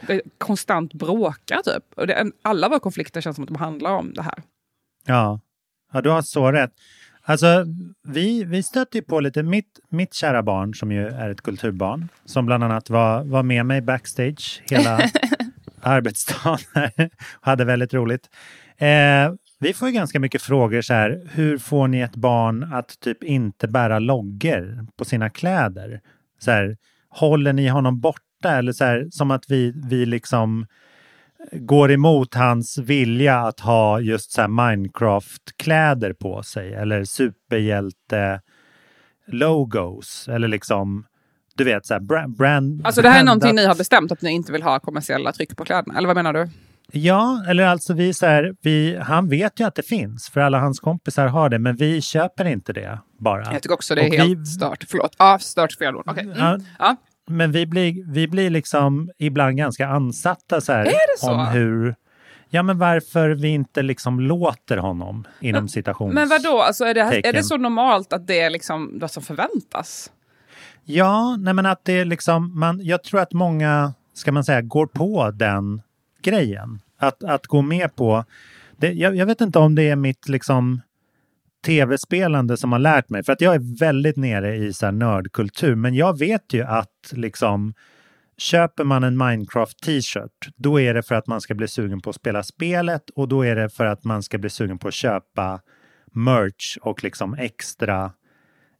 det konstant bråkar typ. Och det, är- alla våra konflikter känns som att de handlar om det här. Ja, ja du har så rätt. Alltså, vi, vi stötte ju på lite, mitt, mitt kära barn som ju är ett kulturbarn, som bland annat var, var med mig backstage hela arbetsdagen och hade väldigt roligt. Eh, vi får ju ganska mycket frågor så här, hur får ni ett barn att typ inte bära loggor på sina kläder? Så här, håller ni honom borta eller så här, som att vi, vi liksom går emot hans vilja att ha just så Minecraft-kläder på sig eller superhjälte-logos eller liksom, du vet, så här bra- brand... Alltså det här är någonting ni har bestämt att ni inte vill ha kommersiella tryck på kläderna, eller vad menar du? Ja, eller alltså vi så här, vi, han vet ju att det finns för alla hans kompisar har det, men vi köper inte det bara. Jag tycker också det är Och helt vi- stört. Förlåt. Ja, stört fel ord. Ja, Mm. Ja. Men vi blir, vi blir liksom ibland ganska ansatta så här, Är det så? om hur... Ja, men varför vi inte liksom låter honom inom citations... Men vad då? Alltså är, det, är det så normalt att det är liksom vad som förväntas? Ja, nej men att det är liksom, man, jag tror att många, ska man säga, går på den grejen. Att, att gå med på, det, jag, jag vet inte om det är mitt liksom tv-spelande som har lärt mig, för att jag är väldigt nere i så här nördkultur, men jag vet ju att liksom köper man en Minecraft t-shirt, då är det för att man ska bli sugen på att spela spelet och då är det för att man ska bli sugen på att köpa merch och liksom extra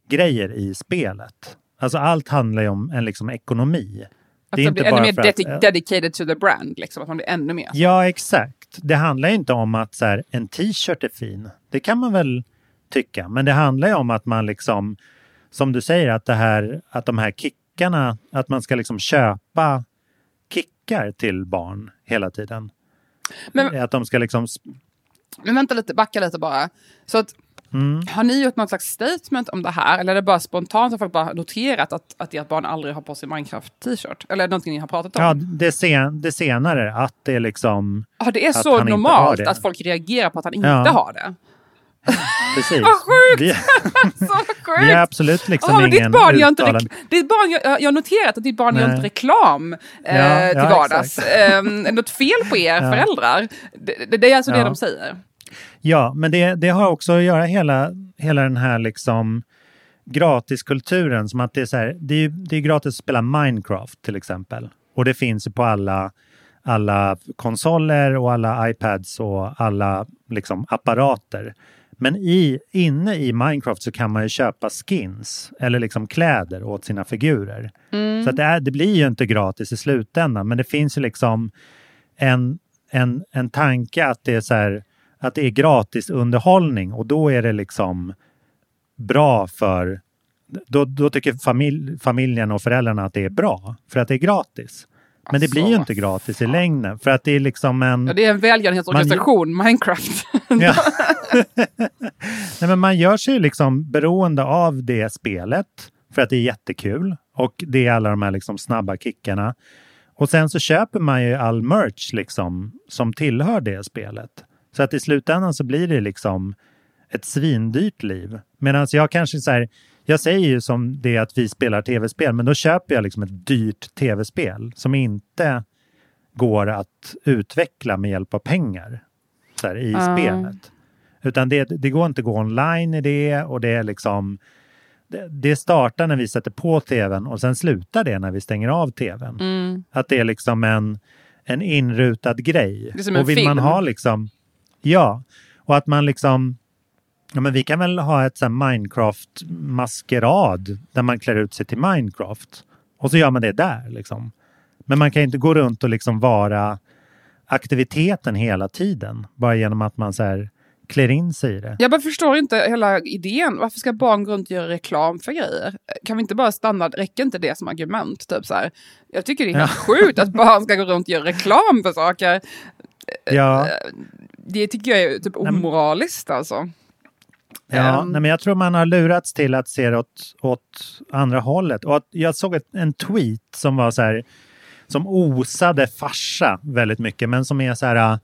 grejer i spelet. Alltså allt handlar ju om en liksom ekonomi. Att Det är inte blir ännu bara mer för att- dedi- dedicated to the brand, liksom, att man blir ännu mer. Ja, exakt. Det handlar ju inte om att så här, en t-shirt är fin. Det kan man väl tycka. Men det handlar ju om att man liksom, som du säger, att, det här, att de här kickarna, att man ska liksom köpa kickar till barn hela tiden. Men- Att de ska liksom... Men vänta lite, backa lite bara. Så att, Mm. Har ni gjort något slags statement om det här? Eller är det bara spontant att folk bara noterat att, att ert barn aldrig har på sig Minecraft-t-shirt? Eller är det någonting ni har pratat om? Ja, det, sen, det senare, att det är liksom... Ja, det är så normalt det. att folk reagerar på att han inte Ja. har det. Precis. Vad sjukt! Vi, Så sjukt! vi har absolut liksom men ingen ditt barn gör inte ditt barn gör, jag har noterat att ditt barn gör Nej. inte reklam eh, Ja, till ja, vardags. Eh, något fel på er föräldrar? Det, det, det är alltså det Ja. de säger. Ja, men det, det har också att göra hela, hela den här liksom gratiskulturen. Som att det är så här, det är, det är gratis att spela Minecraft till exempel. Och det finns på alla, alla konsoler och alla iPads och alla liksom apparater. Men i, inne i Minecraft så kan man ju köpa skins eller liksom kläder åt sina figurer. Så att det, är, det blir ju inte gratis i slutändan, men det finns ju liksom en, en, en tanke att det är så här, att det är gratis underhållning och då är det liksom bra för då, då tycker familj, familjen och föräldrarna att det är bra för att det är gratis. Men det Alltså, blir ju vad inte gratis i längden för att det är liksom en... Ja, det är en välgörenhetsorganisation, Minecraft. Ja. Nej, men man gör sig ju liksom beroende av det spelet för att det är jättekul och det är alla de här liksom snabba kickarna. Och sen så köper man ju all merch liksom som tillhör det spelet. Så att i slutändan så blir det liksom ett svindyrt liv. Medan jag kanske så här, jag säger ju som det att vi spelar tv-spel, men då köper jag liksom ett dyrt tv-spel som inte går att utveckla med hjälp av pengar så här, i Ah. spelet. Utan det, det går inte att gå online i det och det är liksom det, det startar när vi sätter på tvn och sen slutar det när vi stänger av tvn. Mm. Att det är liksom en, en inrutad grej. Det är som en och vill film. man ha liksom, ja, och att man liksom, ja men vi kan väl ha ett Minecraft-maskerad där man klär ut sig till Minecraft. Och så gör man det där liksom. Men man kan inte gå runt och liksom vara aktiviteten hela tiden. Bara genom att man så här klär in sig i det. Jag bara förstår inte hela idén. Varför ska barn gå runt och göra reklam för grejer? Kan vi inte bara stanna, räcker inte det som argument? Typ så här. Jag tycker det är helt sjukt att barn ska gå runt och göra reklam för saker. Ja, Det tycker jag är typ omoraliskt alltså. ja Ehm. nej, men jag tror man har lurats till att se det åt, åt andra hållet. Och jag såg ett, en tweet som var så här, som osade farsa väldigt mycket, men som är så här, äh,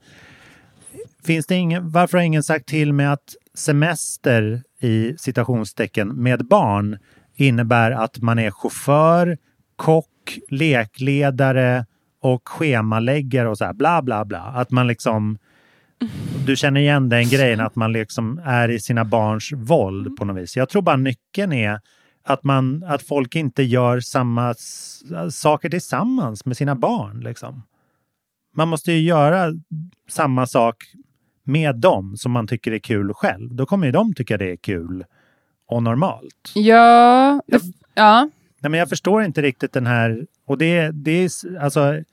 finns det ingen, varför har ingen sagt till mig att semester i citationstecken med barn innebär att man är chaufför, kock, lekledare och schemaläggare och så här bla bla bla. Att man liksom du känner igen den grejen att man liksom är i sina barns våld på något vis. Jag tror bara nyckeln är att, man, att folk inte gör samma saker tillsammans med sina barn. Liksom. Man måste ju göra samma sak med dem som man tycker är kul själv. Då kommer ju de tycka det är kul och normalt. Ja, ja. Nej, men jag förstår inte riktigt den här... Och det, det är alltså,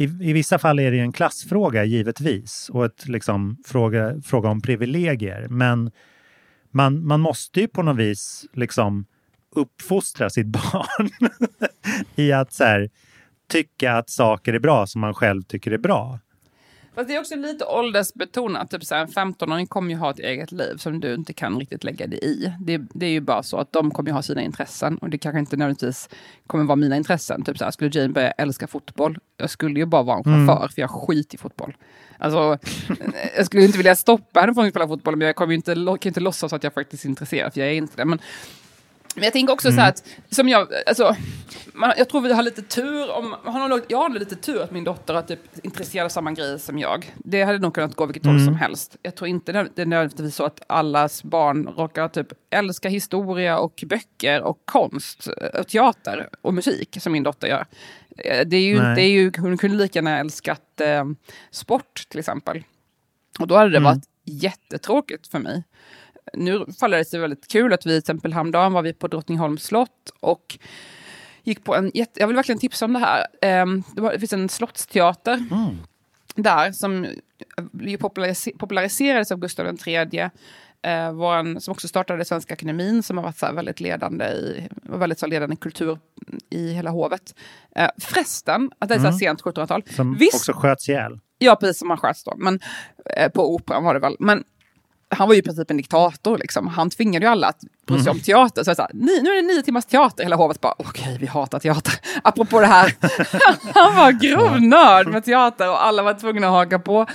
i, I vissa fall är det ju en klassfråga givetvis och ett liksom, fråga, fråga om privilegier. Men man, man måste ju på något vis liksom uppfostra sitt barn i att så här, tycka att saker är bra som man själv tycker är bra. Fast det är också lite åldersbetonat. Typ så här, en 15-åring kommer ju ha ett eget liv som du inte kan riktigt lägga dig i. Det, det är ju bara så att de kommer ju ha sina intressen och det kanske inte nödvändigtvis kommer vara mina intressen. Typ så här, skulle Jane börja älska fotboll, jag skulle ju bara vara en chaufför för jag skit i fotboll. Alltså, jag skulle inte vilja stoppa henne från att spela fotboll men jag kommer ju inte, kan inte låtsas att jag faktiskt är intresserad för jag är inte det. Men, men jag tänker också så här att, som jag, alltså, man, jag tror vi har lite tur om, har nog, jag har lite tur att min dotter är typ intresserad av samma grej som jag. Det hade nog kunnat gå vilket håll som helst. Jag tror inte det är nödvändigtvis så att allas barn råkar typ älska historia och böcker och konst och teater och musik som min dotter gör. Eh, Det är ju, Nej. det är ju, hon kunde lika gärna älskat eh, sport till exempel. Och då hade det varit jättetråkigt för mig. Nu faller det sig väldigt kul att vi till exempel häromdagen var vi på Drottningholms slott och gick på en jätte, jag vill verkligen tipsa om det här. Ehm, det, finns en slottsteater där som populariserades av Gustav III. Eh, våran, som också startade Svenska Akademin som har varit så väldigt ledande i, väldigt så ledande kultur i hela hovet. Eh, förresten, att det är så här sent 1700-tal. Som Visst- också sköts ihjäl. Ja, precis som han sköts då. Men, eh, på operan var det väl. Men han var ju i princip en diktator. Liksom. Han tvingade ju alla att bry sig om teater. Så jag sa, "Ni- nu är det nio timmars teater. Hela hovet bara, okej, vi hatar teater. Apropå det här. han var grov nörd med teater och alla var tvungna att haka på.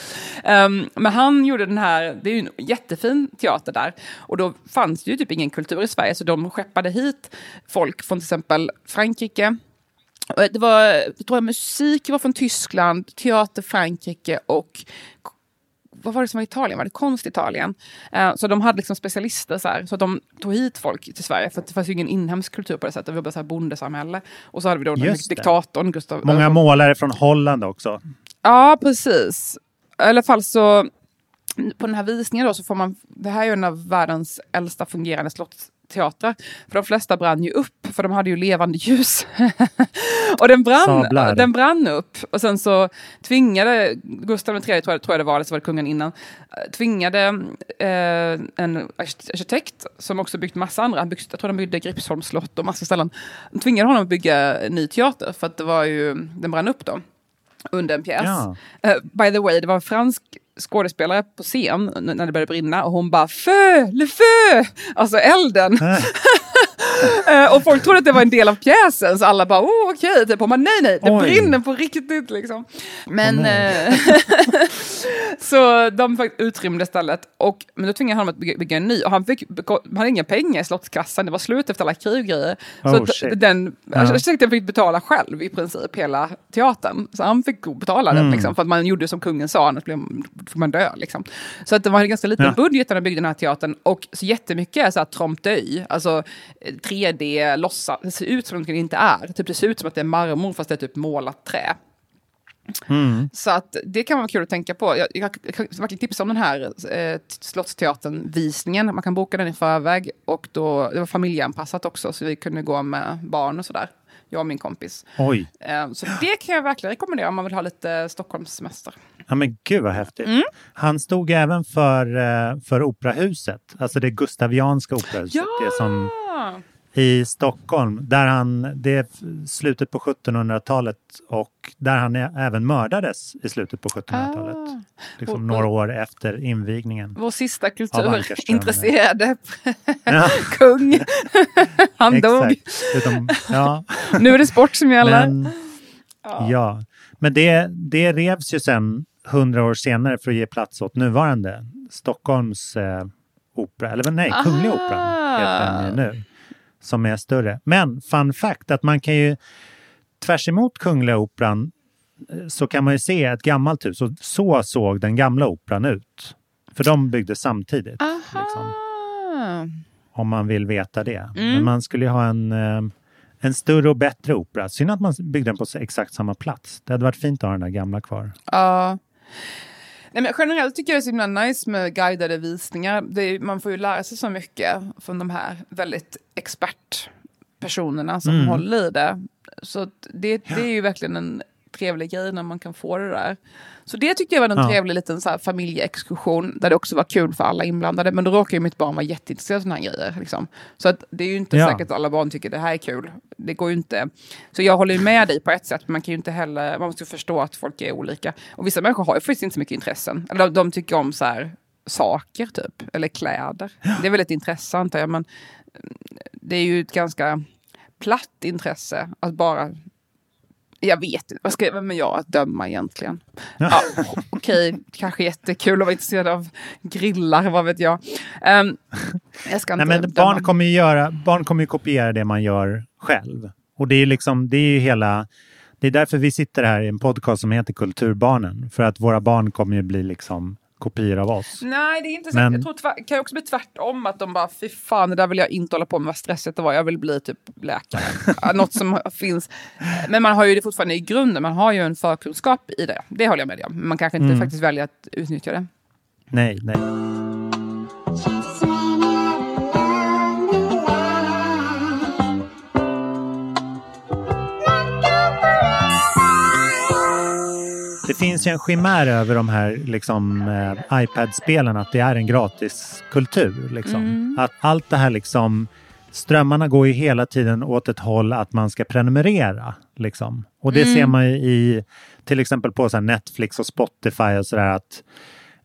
Ehm, men han gjorde den här, det är ju en jättefin teater där. Och då fanns det ju typ ingen kultur i Sverige. Så de skeppade hit folk från till exempel Frankrike. Och Det var, jag tror jag, musik var från Tyskland, teater Frankrike och vad var det som var Italien? Var det konst Italien? Eh, så de hade liksom specialister så här, så de tog hit folk till Sverige för att det fanns ju ingen inhemsk kultur på det sättet. Det var bara så här bondesamhälle. Och så hade vi då den diktatorn Gustav. Många målare från Holland också. Ja, precis. I alla fall så på den här visningen då så får man, det här är ju en av världens äldsta fungerande slottsteatrar. För de flesta brann ju upp, för de hade ju levande ljus. och den brann, Sablar. den brann upp. Och sen så tvingade Gustav III, tror jag, tror jag det var, eller så var det kungen innan, tvingade eh, en arkitekt som också byggt massa andra, han byggt, jag tror de byggde Gripsholms slott och massa ställen, de tvingade honom att bygga ny teater för att det var ju, den brann upp då under en pjäs. Ja. Eh, by the way, det var en fransk skådespelare på scen när det började brinna och hon bara fö, le feu, alltså elden. Eh, och folk trodde att det var en del av pjäsen så alla bara oh, okej, typ. Hon bara nej nej, det Oj. brinner på riktigt liksom. Men Åh, så de utrymde stället och men då tvingade han att bygga, bygga en ny och han, fick, han hade inga pengar i slottskassan, det var slut efter alla krig och grejer. Så Oh, att shit. den arkitekten fick betala själv i princip hela teatern. Så han fick betala Mm. den liksom, för att man gjorde som kungen sa, annars blev, fick man dö. Liksom. Så att det var en ganska liten Ja. budget när de byggde den här teatern och så jättemycket är så här alltså eh, 3D, låtsas, det ser ut som det inte är. Typ det ser ut som att det är marmor fast det är typ målat trä. Mm. Så att det kan vara kul att tänka på. Jag, jag, jag kan verkligen tipsa om den här eh, Slottsteatern-visningen. Man kan boka den i förväg och då, det var familjeanpassat också så vi kunde gå med barn och sådär. Jag och min kompis. Oj, Eh, så det kan jag verkligen rekommendera om man vill ha lite Stockholmssemester. ja, men gud vad häftigt. Mm. Han stod även för, eh, för Operahuset, alltså det gustavianska operahuset. Det som i Stockholm, där han, det är slutet på 1700-talet och där han är, även mördades i slutet på 1700-talet. Ah. Liksom Och- några år efter invigningen. Vår sista kulturintresserade Ja, kung. Han dog. Utom, ja, Nu är det sport som gäller. men, ja. men det, det revs ju sen hundra år senare för att ge plats åt nuvarande Stockholms eh, opera, eller nej, Kungliga Ah. Operan heter den ju nu, som är större. Men fun fact att man kan ju tvärs emot Kungliga Operan eh, så kan man ju se ett gammalt hus och så såg den gamla operan ut. För de byggdes samtidigt. Liksom, om man vill veta det. Mm. Men man skulle ju ha en, eh, en större och bättre opera. Synd att man byggde den på exakt samma plats. Det hade varit fint att ha den där gamla kvar. Ja. Nej, men generellt tycker jag det är så himla nice med guidade visningar. Det man får ju lära sig så mycket från de här väldigt expertpersonerna som Mm. håller i det. Så det, det är ju verkligen en trevlig grej när man kan få det där. Så det tyckte jag var en Ja. trevlig liten så här familjeexkursion där det också var kul för alla inblandade. Men då råkar ju mitt barn vara jätteintresserad av sådana här grejer. Liksom. Så att det är ju inte Ja. säkert att alla barn tycker det här är kul. Det går ju inte. Så jag håller ju med dig på ett sätt, men man kan ju inte heller, man måste förstå att folk är olika. Och vissa människor har ju faktiskt inte så mycket intressen. Eller de, de tycker om så här saker typ, eller kläder. Det är väl ett intresse antar jag, men det är ju ett ganska platt intresse att bara jag vet inte, vad ska vem är jag att döma egentligen? Ja, Okej, kanske jättekul att vara intresserad av grillar, vad vet jag. Ehm, jag ska inte Nej, men döma. barn kommer ju göra, barn kommer ju kopiera det man gör själv. Och det är liksom, det är ju hela, det är därför vi sitter här i en podcast som heter Kulturbarnen. För att våra barn kommer ju bli liksom kopior av oss. Nej, det är inte så. Men- Jag tror tvär, kan ju också bli tvärtom, att de bara, fy fan, det där vill jag inte hålla på med, vad stressigt det var, jag vill bli typ läkare. Något som finns. Men man har ju det fortfarande i grunden, man har ju en förkunskap i det. Det håller jag med dig om. Man kanske inte Mm. faktiskt väljer att utnyttja det. Nej, nej. Det finns ju en chimär över de här liksom, eh, iPad-spelen, att det är en gratis kultur. Liksom. Att allt det här liksom, strömmarna går ju hela tiden åt ett håll att man ska prenumerera. Liksom. Och det ser man ju i till exempel på så Netflix och Spotify och sådär att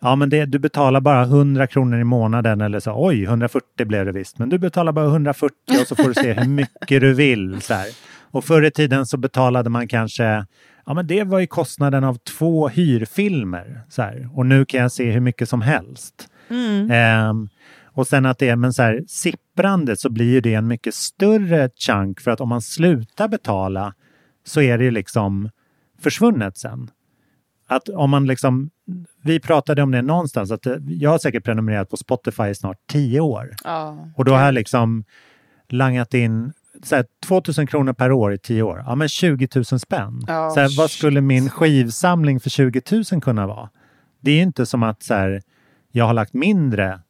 Ja, men det, du betalar bara 100 kronor i månaden eller så. Oj, 140 blev det visst. Men du betalar bara 140 och så får du se hur mycket du vill. Så här. Och förr i tiden så betalade man kanske, ja men det var ju kostnaden av två hyrfilmer. Så här. Och nu kan jag se hur mycket som helst. Ehm, och sen att det är, men så här, sipprande så blir ju det en mycket större chunk för att om man slutar betala så är det ju liksom försvunnet sen. Att om man liksom, vi pratade om det någonstans, att jag har säkert prenumererat på Spotify i snart tio år. Ja. Och då har jag liksom langat in så här, 2000 kronor per år i tio år. Ja, men 20 000 spänn. Ja, så här, vad skulle min skivsamling för 20 000 kunna vara? Det är ju inte som att så här, jag har lagt mindre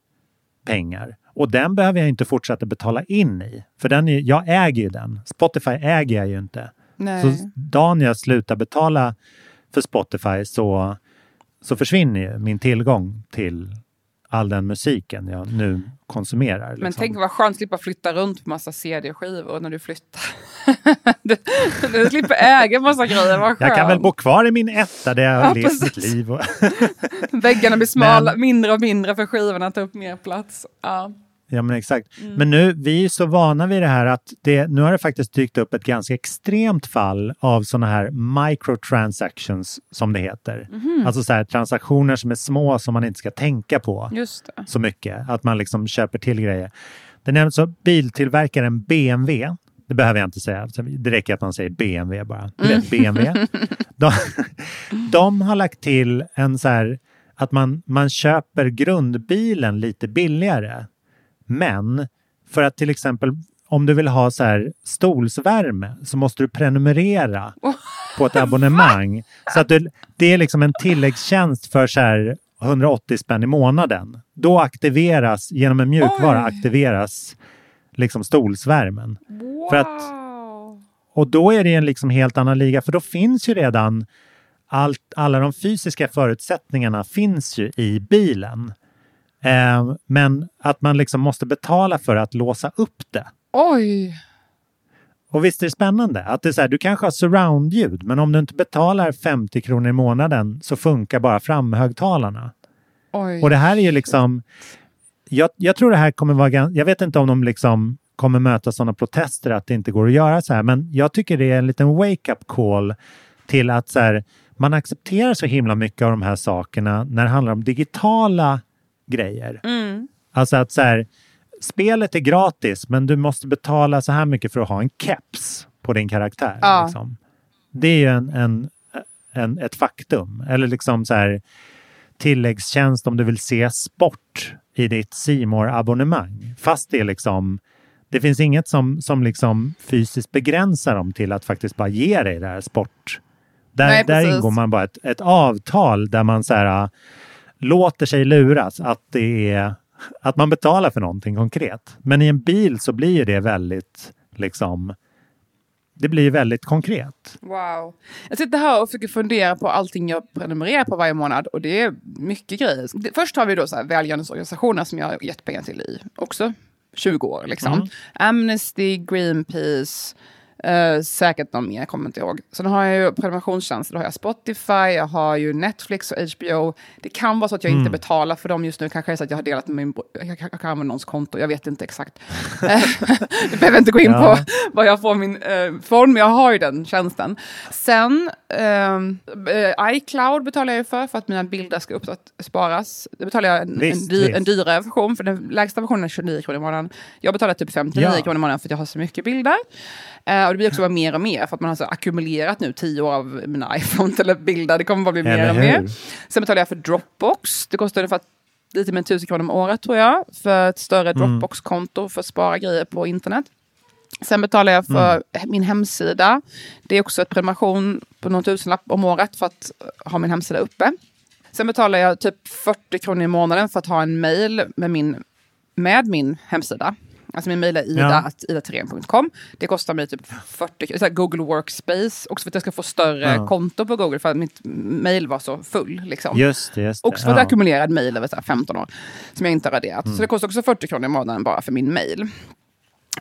pengar. Och den behöver jag inte fortsätta betala in i. För den är, jag äger ju den. Spotify äger jag ju inte. Nej. Så dagen jag slutar betala för Spotify så, så försvinner ju min tillgång till all den musiken jag nu konsumerar. Men liksom. tänk vad skönt att slippa flytta runt på massa CD-skivor när du flyttar. du, du slipper äga massa grejer, vad skönt. jag kan väl bo kvar i min etta där jag har Ja, levt mitt liv. Och Väggarna blir smala, Men- mindre och mindre för skivorna tar upp mer plats. Ja. Ja, men exakt. Mm. Men nu, vi är så vana vid det här att det, nu har det faktiskt dykt upp ett ganska extremt fall av sådana här microtransactions som det heter. Mhm. Alltså så här, transaktioner som är små som man inte ska tänka på. Så mycket. Att man liksom köper till grejer. Det nämns så biltillverkaren BMW. Det behöver jag inte säga. Det räcker att man säger BMW bara. Du vet BMW. De, de har lagt till en så här att man, man köper grundbilen lite billigare. Men för att till exempel om du vill ha så här stolsvärme så måste du prenumerera på ett abonnemang. Så att du, det är liksom en tilläggstjänst för så här 180 spänn i månaden. Då aktiveras, genom en mjukvara Oj. aktiveras liksom stolsvärmen. Wow! För att- Och då är det en liksom helt annan liga, för då finns ju redan allt, alla de fysiska förutsättningarna finns ju i bilen. Eh, men att man liksom måste betala för att låsa upp det. Oj! Och visst är det spännande att det är så här, du kanske har surroundljud, men om du inte betalar 50 kronor i månaden så funkar bara framhögtalarna. Oj. Och det här är ju liksom, jag, jag tror det här kommer vara, jag vet inte om de liksom kommer möta sådana protester att det inte går att göra så här, men jag tycker det är en liten wake-up call till att så här, man accepterar så himla mycket av de här sakerna när det handlar om digitala grejer. Mm. Alltså att så här, spelet är gratis men du måste betala så här mycket för att ha en keps på din karaktär. Ja. Liksom. Det är ju en, en, en, ett faktum. Eller liksom så här tilläggstjänst om du vill se sport i ditt simor abonnemang Fast det är liksom det finns inget som, som liksom fysiskt begränsar dem till att faktiskt bara ge dig det här sport. Där, Nej, där ingår man bara ett, ett avtal där man så här, låter sig luras att det är att man betalar för någonting konkret. Men i en bil så blir det väldigt liksom det blir väldigt konkret. Wow. Jag sitter här och försöker fundera på allting jag prenumererar på varje månad och det är mycket grejer. Först har vi då så här välgörenhetsorganisationer som jag har gett pengar till i också 20 år. Liksom. Mm. Amnesty, Greenpeace, eh, säkert någon mer, jag kommer inte ihåg. Sen har jag ju prenumerationstjänster, då har jag Spotify, jag har ju Netflix och HBO. Det kan vara så att jag Mm. inte betalar för dem just nu, kanske är så att jag har delat med min, jag, jag, jag kan använda någons konto, jag vet inte exakt. Jag behöver inte gå in Ja. på vad jag får min eh, form, men jag har ju den tjänsten. Sen, eh, iCloud betalar jag ju för, för att mina bilder ska sparas. Det betalar jag en, Visst, en, dy, visst. en dyrare version, för den lägsta versionen är 29 kronor i månaden. Jag betalar typ 59 Ja. kronor i månaden för att jag har så mycket bilder. Eh, och det blir också bara mer och mer, för att man har så ackumulerat nu 10 år av mina iPhone eller bilder. Det kommer bara bli mer och mer. Sen betalar jag för Dropbox. Det kostar ungefär lite mer än 1000 kronor om året tror jag. För ett större Mm. Dropbox-konto för att spara grejer på internet. Sen betalar jag för Mm. min hemsida. Det är också ett prenumeration på någon tusenlapp om året för att ha min hemsida uppe. Sen betalar jag typ 40 kronor i månaden för att ha en mail med min, med min hemsida. Alltså min mail är Ja. ida.idathorén.com. Det kostar mig typ 40 så Google Workspace. Också för att jag ska få större Ja. konto på Google för att mitt mail var så full. Liksom. Just det. Just det. Också för att ja. ackumulera mail över så här 15 år. Som jag inte har raderat. Mm. Så det kostar också 40 kronor i månaden bara för min mail.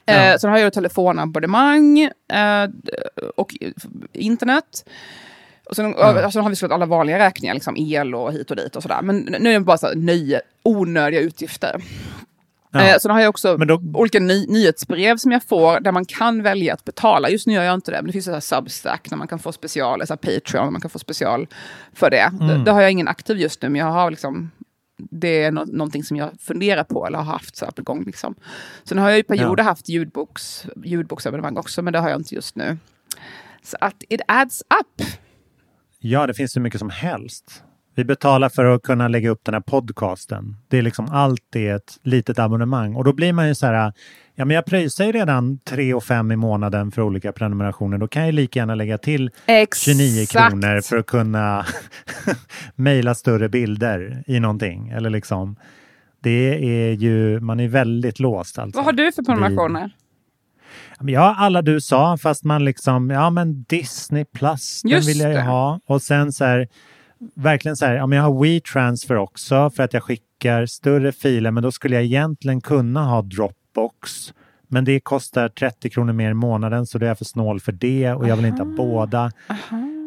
Ja. Eh, sen har jag telefonabonnemang eh, och internet. Och sen, och sen har vi såklart alla vanliga räkningar, liksom el och hit och dit och sådär. Men nu är det bara så här nöje, onödiga utgifter. Ja. Eh, sen har jag också då- olika ny, nyhetsbrev som jag får där man kan välja att betala. Just nu gör jag inte det, men det finns så Substack när man kan få special, så Patreon, där man kan få special för det. Mm. Det, det har jag ingen aktiv just nu, men jag har liksom det är nå någonting som jag funderar på eller har haft så här på gång. Liksom. Sen har jag i perioder haft ljudboks, ljudboksabonnemang också, men det har jag inte just nu. Så att it adds up. Ja, det finns så mycket som helst. Vi betalar för att kunna lägga upp den här podcasten. Det är liksom allt är ett litet abonnemang och då blir man ju så här. Ja, men jag pröjsar ju redan 3 och 5 i månaden för olika prenumerationer. Då kan jag lika gärna lägga till 29 Exakt. kronor för att kunna mejla större bilder i någonting. Eller liksom, det är ju, man är väldigt låst alltså. Vad har du för prenumerationer? Ja, alla du sa, fast man liksom, ja men Disney plus, den Just vill jag ju det. ha. Och sen så här, verkligen så här, ja men jag har WeTransfer också för att jag skickar större filer, men då skulle jag egentligen kunna ha Dropbox. Men det kostar 30 kronor mer i månaden så då är jag för snål för det och jag vill inte ha båda.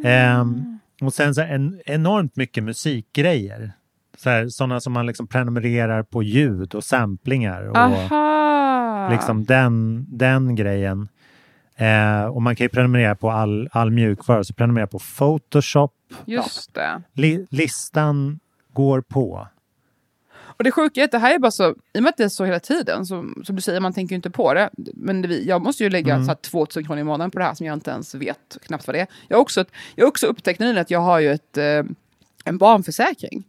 Ehm, och sen så en, enormt mycket musikgrejer. Sådana som man liksom prenumererar på ljud och samplingar. Och, Aha! Liksom den, den grejen. Eh, och man kan ju prenumerera på all, all mjukvara, så prenumerera på Photoshop. Just det. Li, listan går på. Och det sjuka är att det här är bara så, i och med att det är så hela tiden, så, som du säger, man tänker ju inte på det. Men det, jag måste ju lägga Mm. så här 2000 kronor i månaden på det här som jag inte ens vet knappt vad det är. Jag har också, jag har också upptäckt nyligen att jag har ju ett, eh, en barnförsäkring.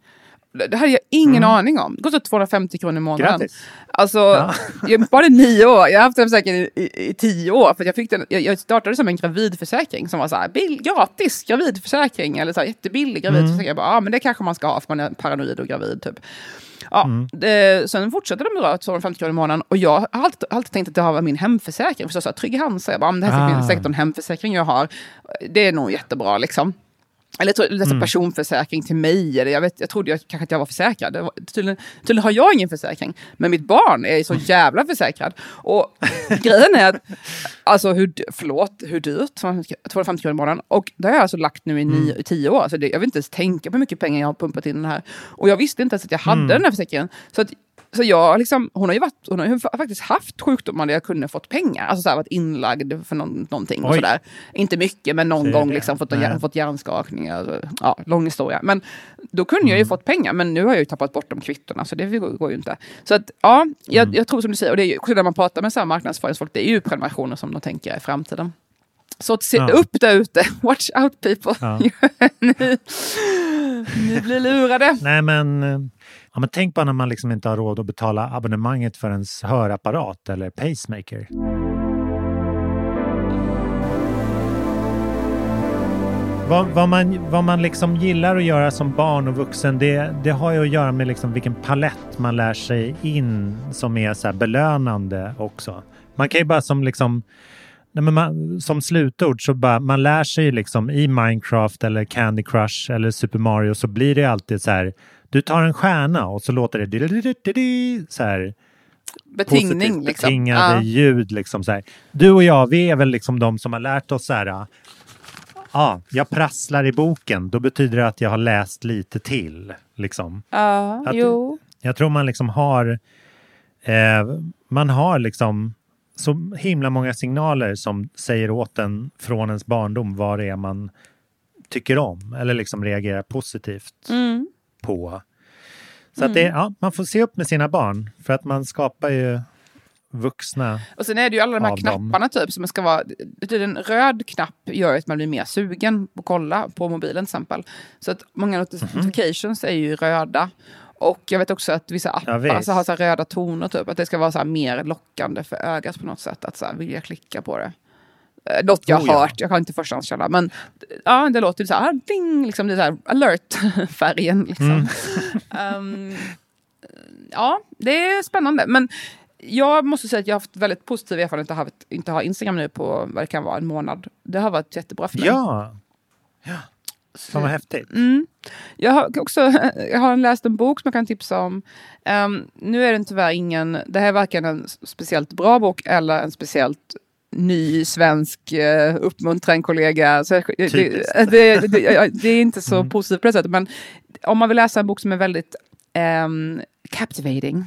Det hade jag ingen Mm. aning om. Det kostar 250 kronor i månaden. Grattis! Alltså, Ja. jag det nio år. Jag har haft den försäkringen i, i, i tio år. För jag, fick den, jag, jag startade som en gravidförsäkring som var så här, bill, gratis gravidförsäkring. Eller så här, jättebillig gravidförsäkring. Jag bara, ja men det kanske man ska ha för man är paranoid och gravid typ. Ja, det, sen fortsatte de dra 250 kronor i månaden och jag har alltid, alltid tänkt att det här var min hemförsäkring. För så sa jag, Trygg Hansa, jag bara, "Ja, men det här är säkert, Ah. säkert en hemförsäkring jag har. Det är nog jättebra liksom. Eller jag det är personförsäkring till mig. Eller jag, vet, jag trodde jag, kanske att jag var försäkrad. Det var, tydligen, tydligen har jag ingen försäkring. Men mitt barn är så jävla försäkrad. Och grejen är att, alltså hur, förlåt, hur dyrt? 250 kronor i månaden. Och det har jag alltså lagt nu i, nio, i tio år. Så det, jag vill inte ens tänka på hur mycket pengar jag har pumpat in i den här. Och jag visste inte ens att jag hade den här försäkringen. Så att så jag liksom, hon har ju varit, hon har ju fa- faktiskt haft sjukdomar där jag kunde fått pengar. Alltså så här, varit inlagd för någon, någonting och Oj. sådär. Inte mycket, men någon gång liksom fått, Nej. fått hjärnskakningar. Ja, lång historia. Men då kunde jag ju fått pengar, men nu har jag ju tappat bort de kvittona, så det går, ju inte. Så att, ja, jag, jag tror som du säger, och det är ju när man pratar med så här marknadsföringsfolk, det är ju prenumerationer som de tänker i framtiden. Så att se Ja. upp där ute, watch out people. Ja. ni, ni blir lurade. Nej, men, eh, ja, men tänk bara när man liksom inte har råd att betala abonnemanget för ens hörapparat eller pacemaker. Vad, vad, man, vad man liksom gillar att göra som barn och vuxen, det, det har ju att göra med liksom vilken palett man lär sig in som är så här belönande också. Man kan ju bara som liksom Nej, men man, som slutord så bara, man lär sig liksom i Minecraft eller Candy Crush eller Super Mario så blir det alltid så här. Du tar en stjärna och så låter det så här Betingning positivt liksom. betingade Ja. ljud. Liksom så här. Du och jag, vi är väl liksom de som har lärt oss så här. Ja, jag prasslar i boken. Då betyder det att jag har läst lite till. Liksom. Ja, Att- jo. Jag tror man liksom har eh, man har liksom så himla många signaler som säger åt en från ens barndom vad det är man tycker om eller liksom reagerar positivt Mm. På. Så att det, ja, man får se upp med sina barn för att man skapar ju vuxna. Och sen är det ju alla de här av dem. knapparna typ som ska vara... En röd knapp gör att man blir mer sugen på att kolla på mobilen till exempel. Så att många notifications är ju röda. Och jag vet också att vissa appar alltså, har så röda toner typ. Att det ska vara så här mer lockande för ögat på något sätt. Att så här, vilja klicka på det. Eh, Något jag Oh, har ja. hört, jag har inte förstahandskälla. Men ja, det låter så här, ding, liksom, det är så här alert-färgen. Liksom. Ehm, ja, det är spännande. Men jag måste säga att jag har haft väldigt positiv erfarenhet av att inte ha Instagram nu på vad det kan vara, en månad. Det har varit jättebra för mig. Ja, ja. Fan vad häftigt. Mm. Jag har också jag har läst en bok som jag kan tipsa om. Ehm, nu är den tyvärr ingen, det här är varken en speciellt bra bok eller en speciellt ny svensk uh, uppmuntra en kollega. Så, det, Typiskt. det, det, det, det är inte så Mm. positivt på det sättet. Men om man vill läsa en bok som är väldigt ehm, captivating.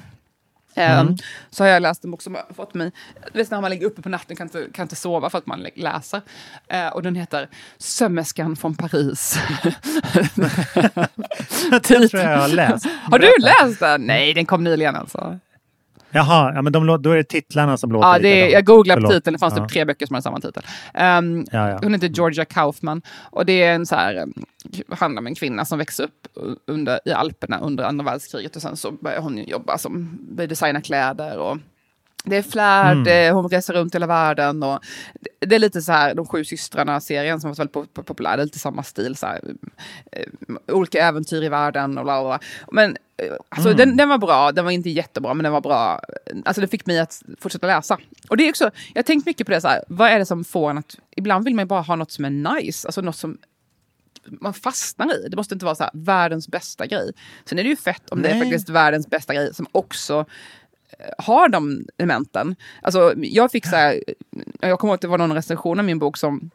ehm, Mm. Så har jag läst en bok som har fått mig... Vet när man ligger uppe på natten kan inte, kan inte sova för att man lä- läser. Eh, och den heter Sömmerskan från Paris. Det tror jag jag har läst. Har du läst den? Nej, den kom nyligen alltså. Jaha, ja, men de, då är det titlarna som låter Ja, det är, jag googlade på titeln, det fanns Ja. typ tre böcker som hade samma titel. Ehm, Ja, ja. Hon heter Georgia Kaufman och det är en så här, um, handlar om en kvinna som växer upp under, i Alperna under andra världskriget och sen så börjar hon jobba som börjar designa kläder och det är flärd, Mm. hon reser runt hela världen och det, är lite så här De sju systrarna-serien som var väldigt po- po- populär, det är lite samma stil så här, eh, olika äventyr i världen och bla bla. Men eh, alltså, Mm. den, den var bra, den var inte jättebra men den var bra. Alltså det fick mig att fortsätta läsa. Och det är också, jag har tänkt mycket på det så här, vad är det som får en att, ibland vill man ju bara ha något som är nice, alltså något som man fastnar i. Det måste inte vara så här, världens bästa grej. Sen är det ju fett om det är Nej. faktiskt världens bästa grej som också har de elementen. Alltså, jag fick så här, jag kommer ihåg att det var någon recension av min bok som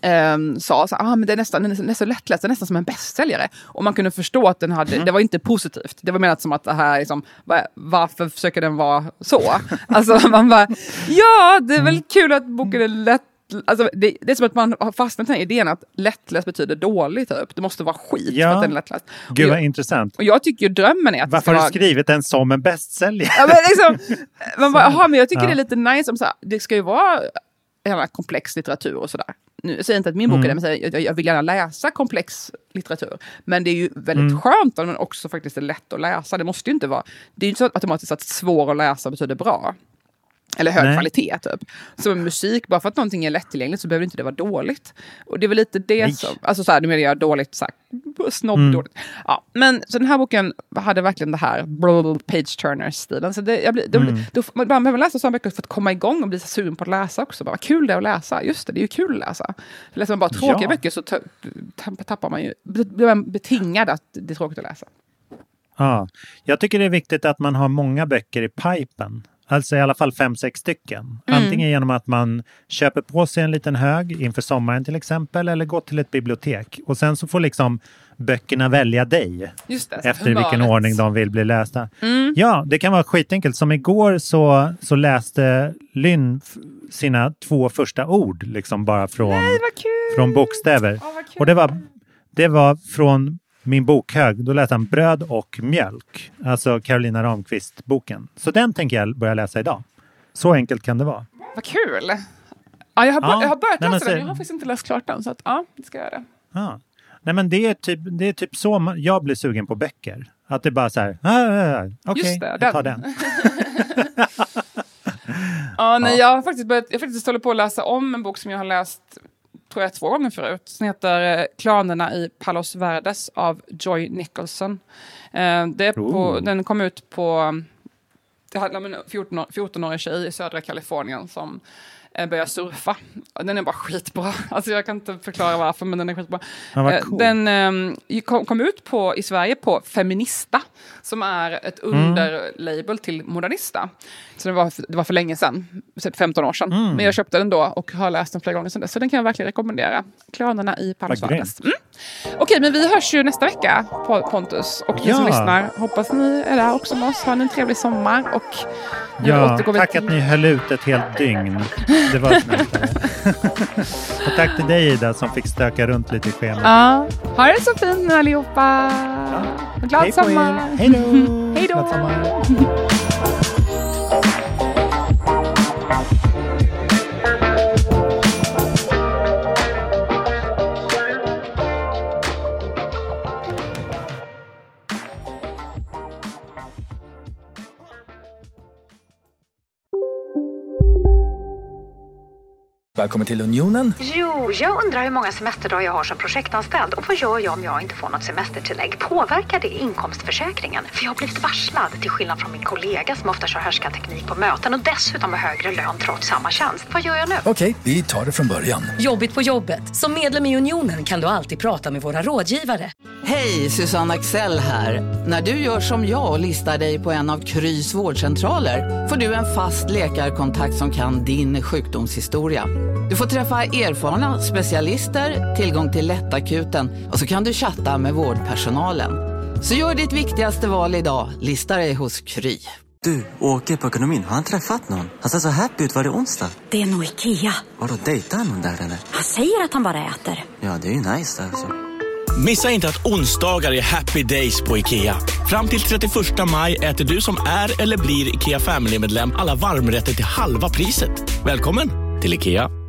ehm, sa så ah, men det är nästan, så lättläst, den är nästan som en bästsäljare. Och man kunde förstå att den hade, det var inte positivt. Det var menat som att det här, liksom, va- varför försöker den vara så? Alltså man bara, ja det är väl kul att boken är lätt Alltså, det, det är som att man har fastnat i den idén att lättläst betyder dåligt. Typ. Det måste vara skit Ja. för att den är lättläst. Gud vad intressant. och jag tycker ju drömmen är att Varför har du skrivit den som en bästsäljare? Ja, men liksom, man bara, aha, men jag tycker Ja. det är lite nice om så här, det ska ju vara gärna komplex litteratur och sådär. Nu jag säger inte att min bok är det, men jag, jag vill gärna läsa komplex litteratur. Men det är ju väldigt Mm. skönt om den också faktiskt är lätt att läsa. Det måste ju inte vara, det är ju inte så att automatiskt att svår att läsa betyder bra. Eller hög Nej. kvalitet typ. Så med musik, bara för att någonting är lättillgängligt så behöver inte det vara dåligt. Och det är väl lite det Nej. som, alltså så här, nu menar jag dåligt, så här, snobb Mm. dåligt. Ja, men så den här boken hade verkligen det här page turner-stilen. Så det, jag blir, det, Mm. då, man behöver läsa sådana böcker för att komma igång och bli så sugen på att läsa också. Bara, vad kul det är att läsa. Just det, det är ju kul att läsa. Läser man bara tråkiga Ja. böcker så ta- ta- tappar man ju, blir man betingad att det är tråkigt att läsa. Ja, jag tycker det är viktigt att man har många böcker i pipen. Alltså i alla fall fem, sex stycken. Antingen genom att man köper på sig en liten hög inför sommaren till exempel eller går till ett bibliotek. Och sen så får liksom böckerna välja dig Just det, efter vilken ordning de vill bli lästa. Ja, det kan vara skitenkelt. Som igår så, så läste Lynn sina två första ord liksom bara från, Nej, från bokstäver. Kul. Och det var, det var från min bokhög. Då läste han Bröd och mjölk. Alltså Carolina Ramqvist-boken. Så den tänker jag börja läsa idag. Så enkelt kan det vara. Vad kul! Ja, jag, har, Ja, jag har börjat nej, men läsa den, jag har faktiskt inte läst klart den. Så att, ja, det ska jag göra. Ja. Nej, men det är, typ, det är typ så man, jag blir sugen på böcker. Att det bara så här, ah, ah, ah, okej, Just det, jag tar den. den. Ja, nej, Jag har faktiskt börjat, jag har faktiskt håller på att läsa om en bok som jag har läst tror jag två gånger förut. Den heter eh, Klanerna i Palos Verdes av Joy Nicholson. Eh, det är på. Den kom ut på... Det handlar om en 14 år- 14-årig tjej i södra Kalifornien som eh, börjar surfa. Den är bara skitbra. Alltså jag kan inte förklara varför, men den är skitbra. Ja, Eh, coolt. Den eh, kom, ut på, i Sverige på Feminista, som är ett underlabel till Modernista. Så det var, det var för länge sedan, så 15 år sedan. Mm. Men jag köpte den då och har läst den flera gånger sedan dess. Så den kan jag verkligen rekommendera. Klanerna i Verdes. Mm. Okej, men vi hörs ju nästa vecka, Po- Pontus. Och ni som Ja. lyssnar, hoppas ni är där också med oss. Ha en trevlig sommar. Och Ja, tack till- att ni höll ut ett helt dygn. Det var snällt. Och tack till dig Ida som fick stöka runt lite i schemat. Ja, ha det så fint nu allihopa. Glad Hej sommar. Hej då! Hej då. Välkommen till Unionen. Jo, jag undrar hur många semesterdagar jag har som projektanställd och vad gör jag om jag inte får något semestertillägg? Påverkar det inkomstförsäkringen? För jag har blivit varslad, till skillnad från min kollega som ofta kör härskarteknik på möten och dessutom har högre lön trots samma tjänst. Vad gör jag nu? Okej, vi tar det från början. Jobbigt på jobbet. Som medlem i Unionen kan du alltid prata med våra rådgivare. Hej, Susanne Axel här. När du gör som jag och listar dig på en av Krys vårdcentraler får du en fast läkarkontakt som kan din sjukdomshistoria. Du får träffa erfarna specialister, tillgång till lättakuten och så kan du chatta med vårdpersonalen. Så gör ditt viktigaste val idag, listar dig hos Kry. Du, åker på ekonomin. Har han träffat någon? Han ser så happy ut. Var det onsdag? Det är nog Ikea. Har du dejtar han någon där eller? Han säger att han bara äter. Ja, det är ju nice där alltså. Missa inte att onsdagar är happy days på IKEA. Fram till 31 maj äter du som är eller blir IKEA Family-medlem alla varmrätter till halva priset. Välkommen till IKEA.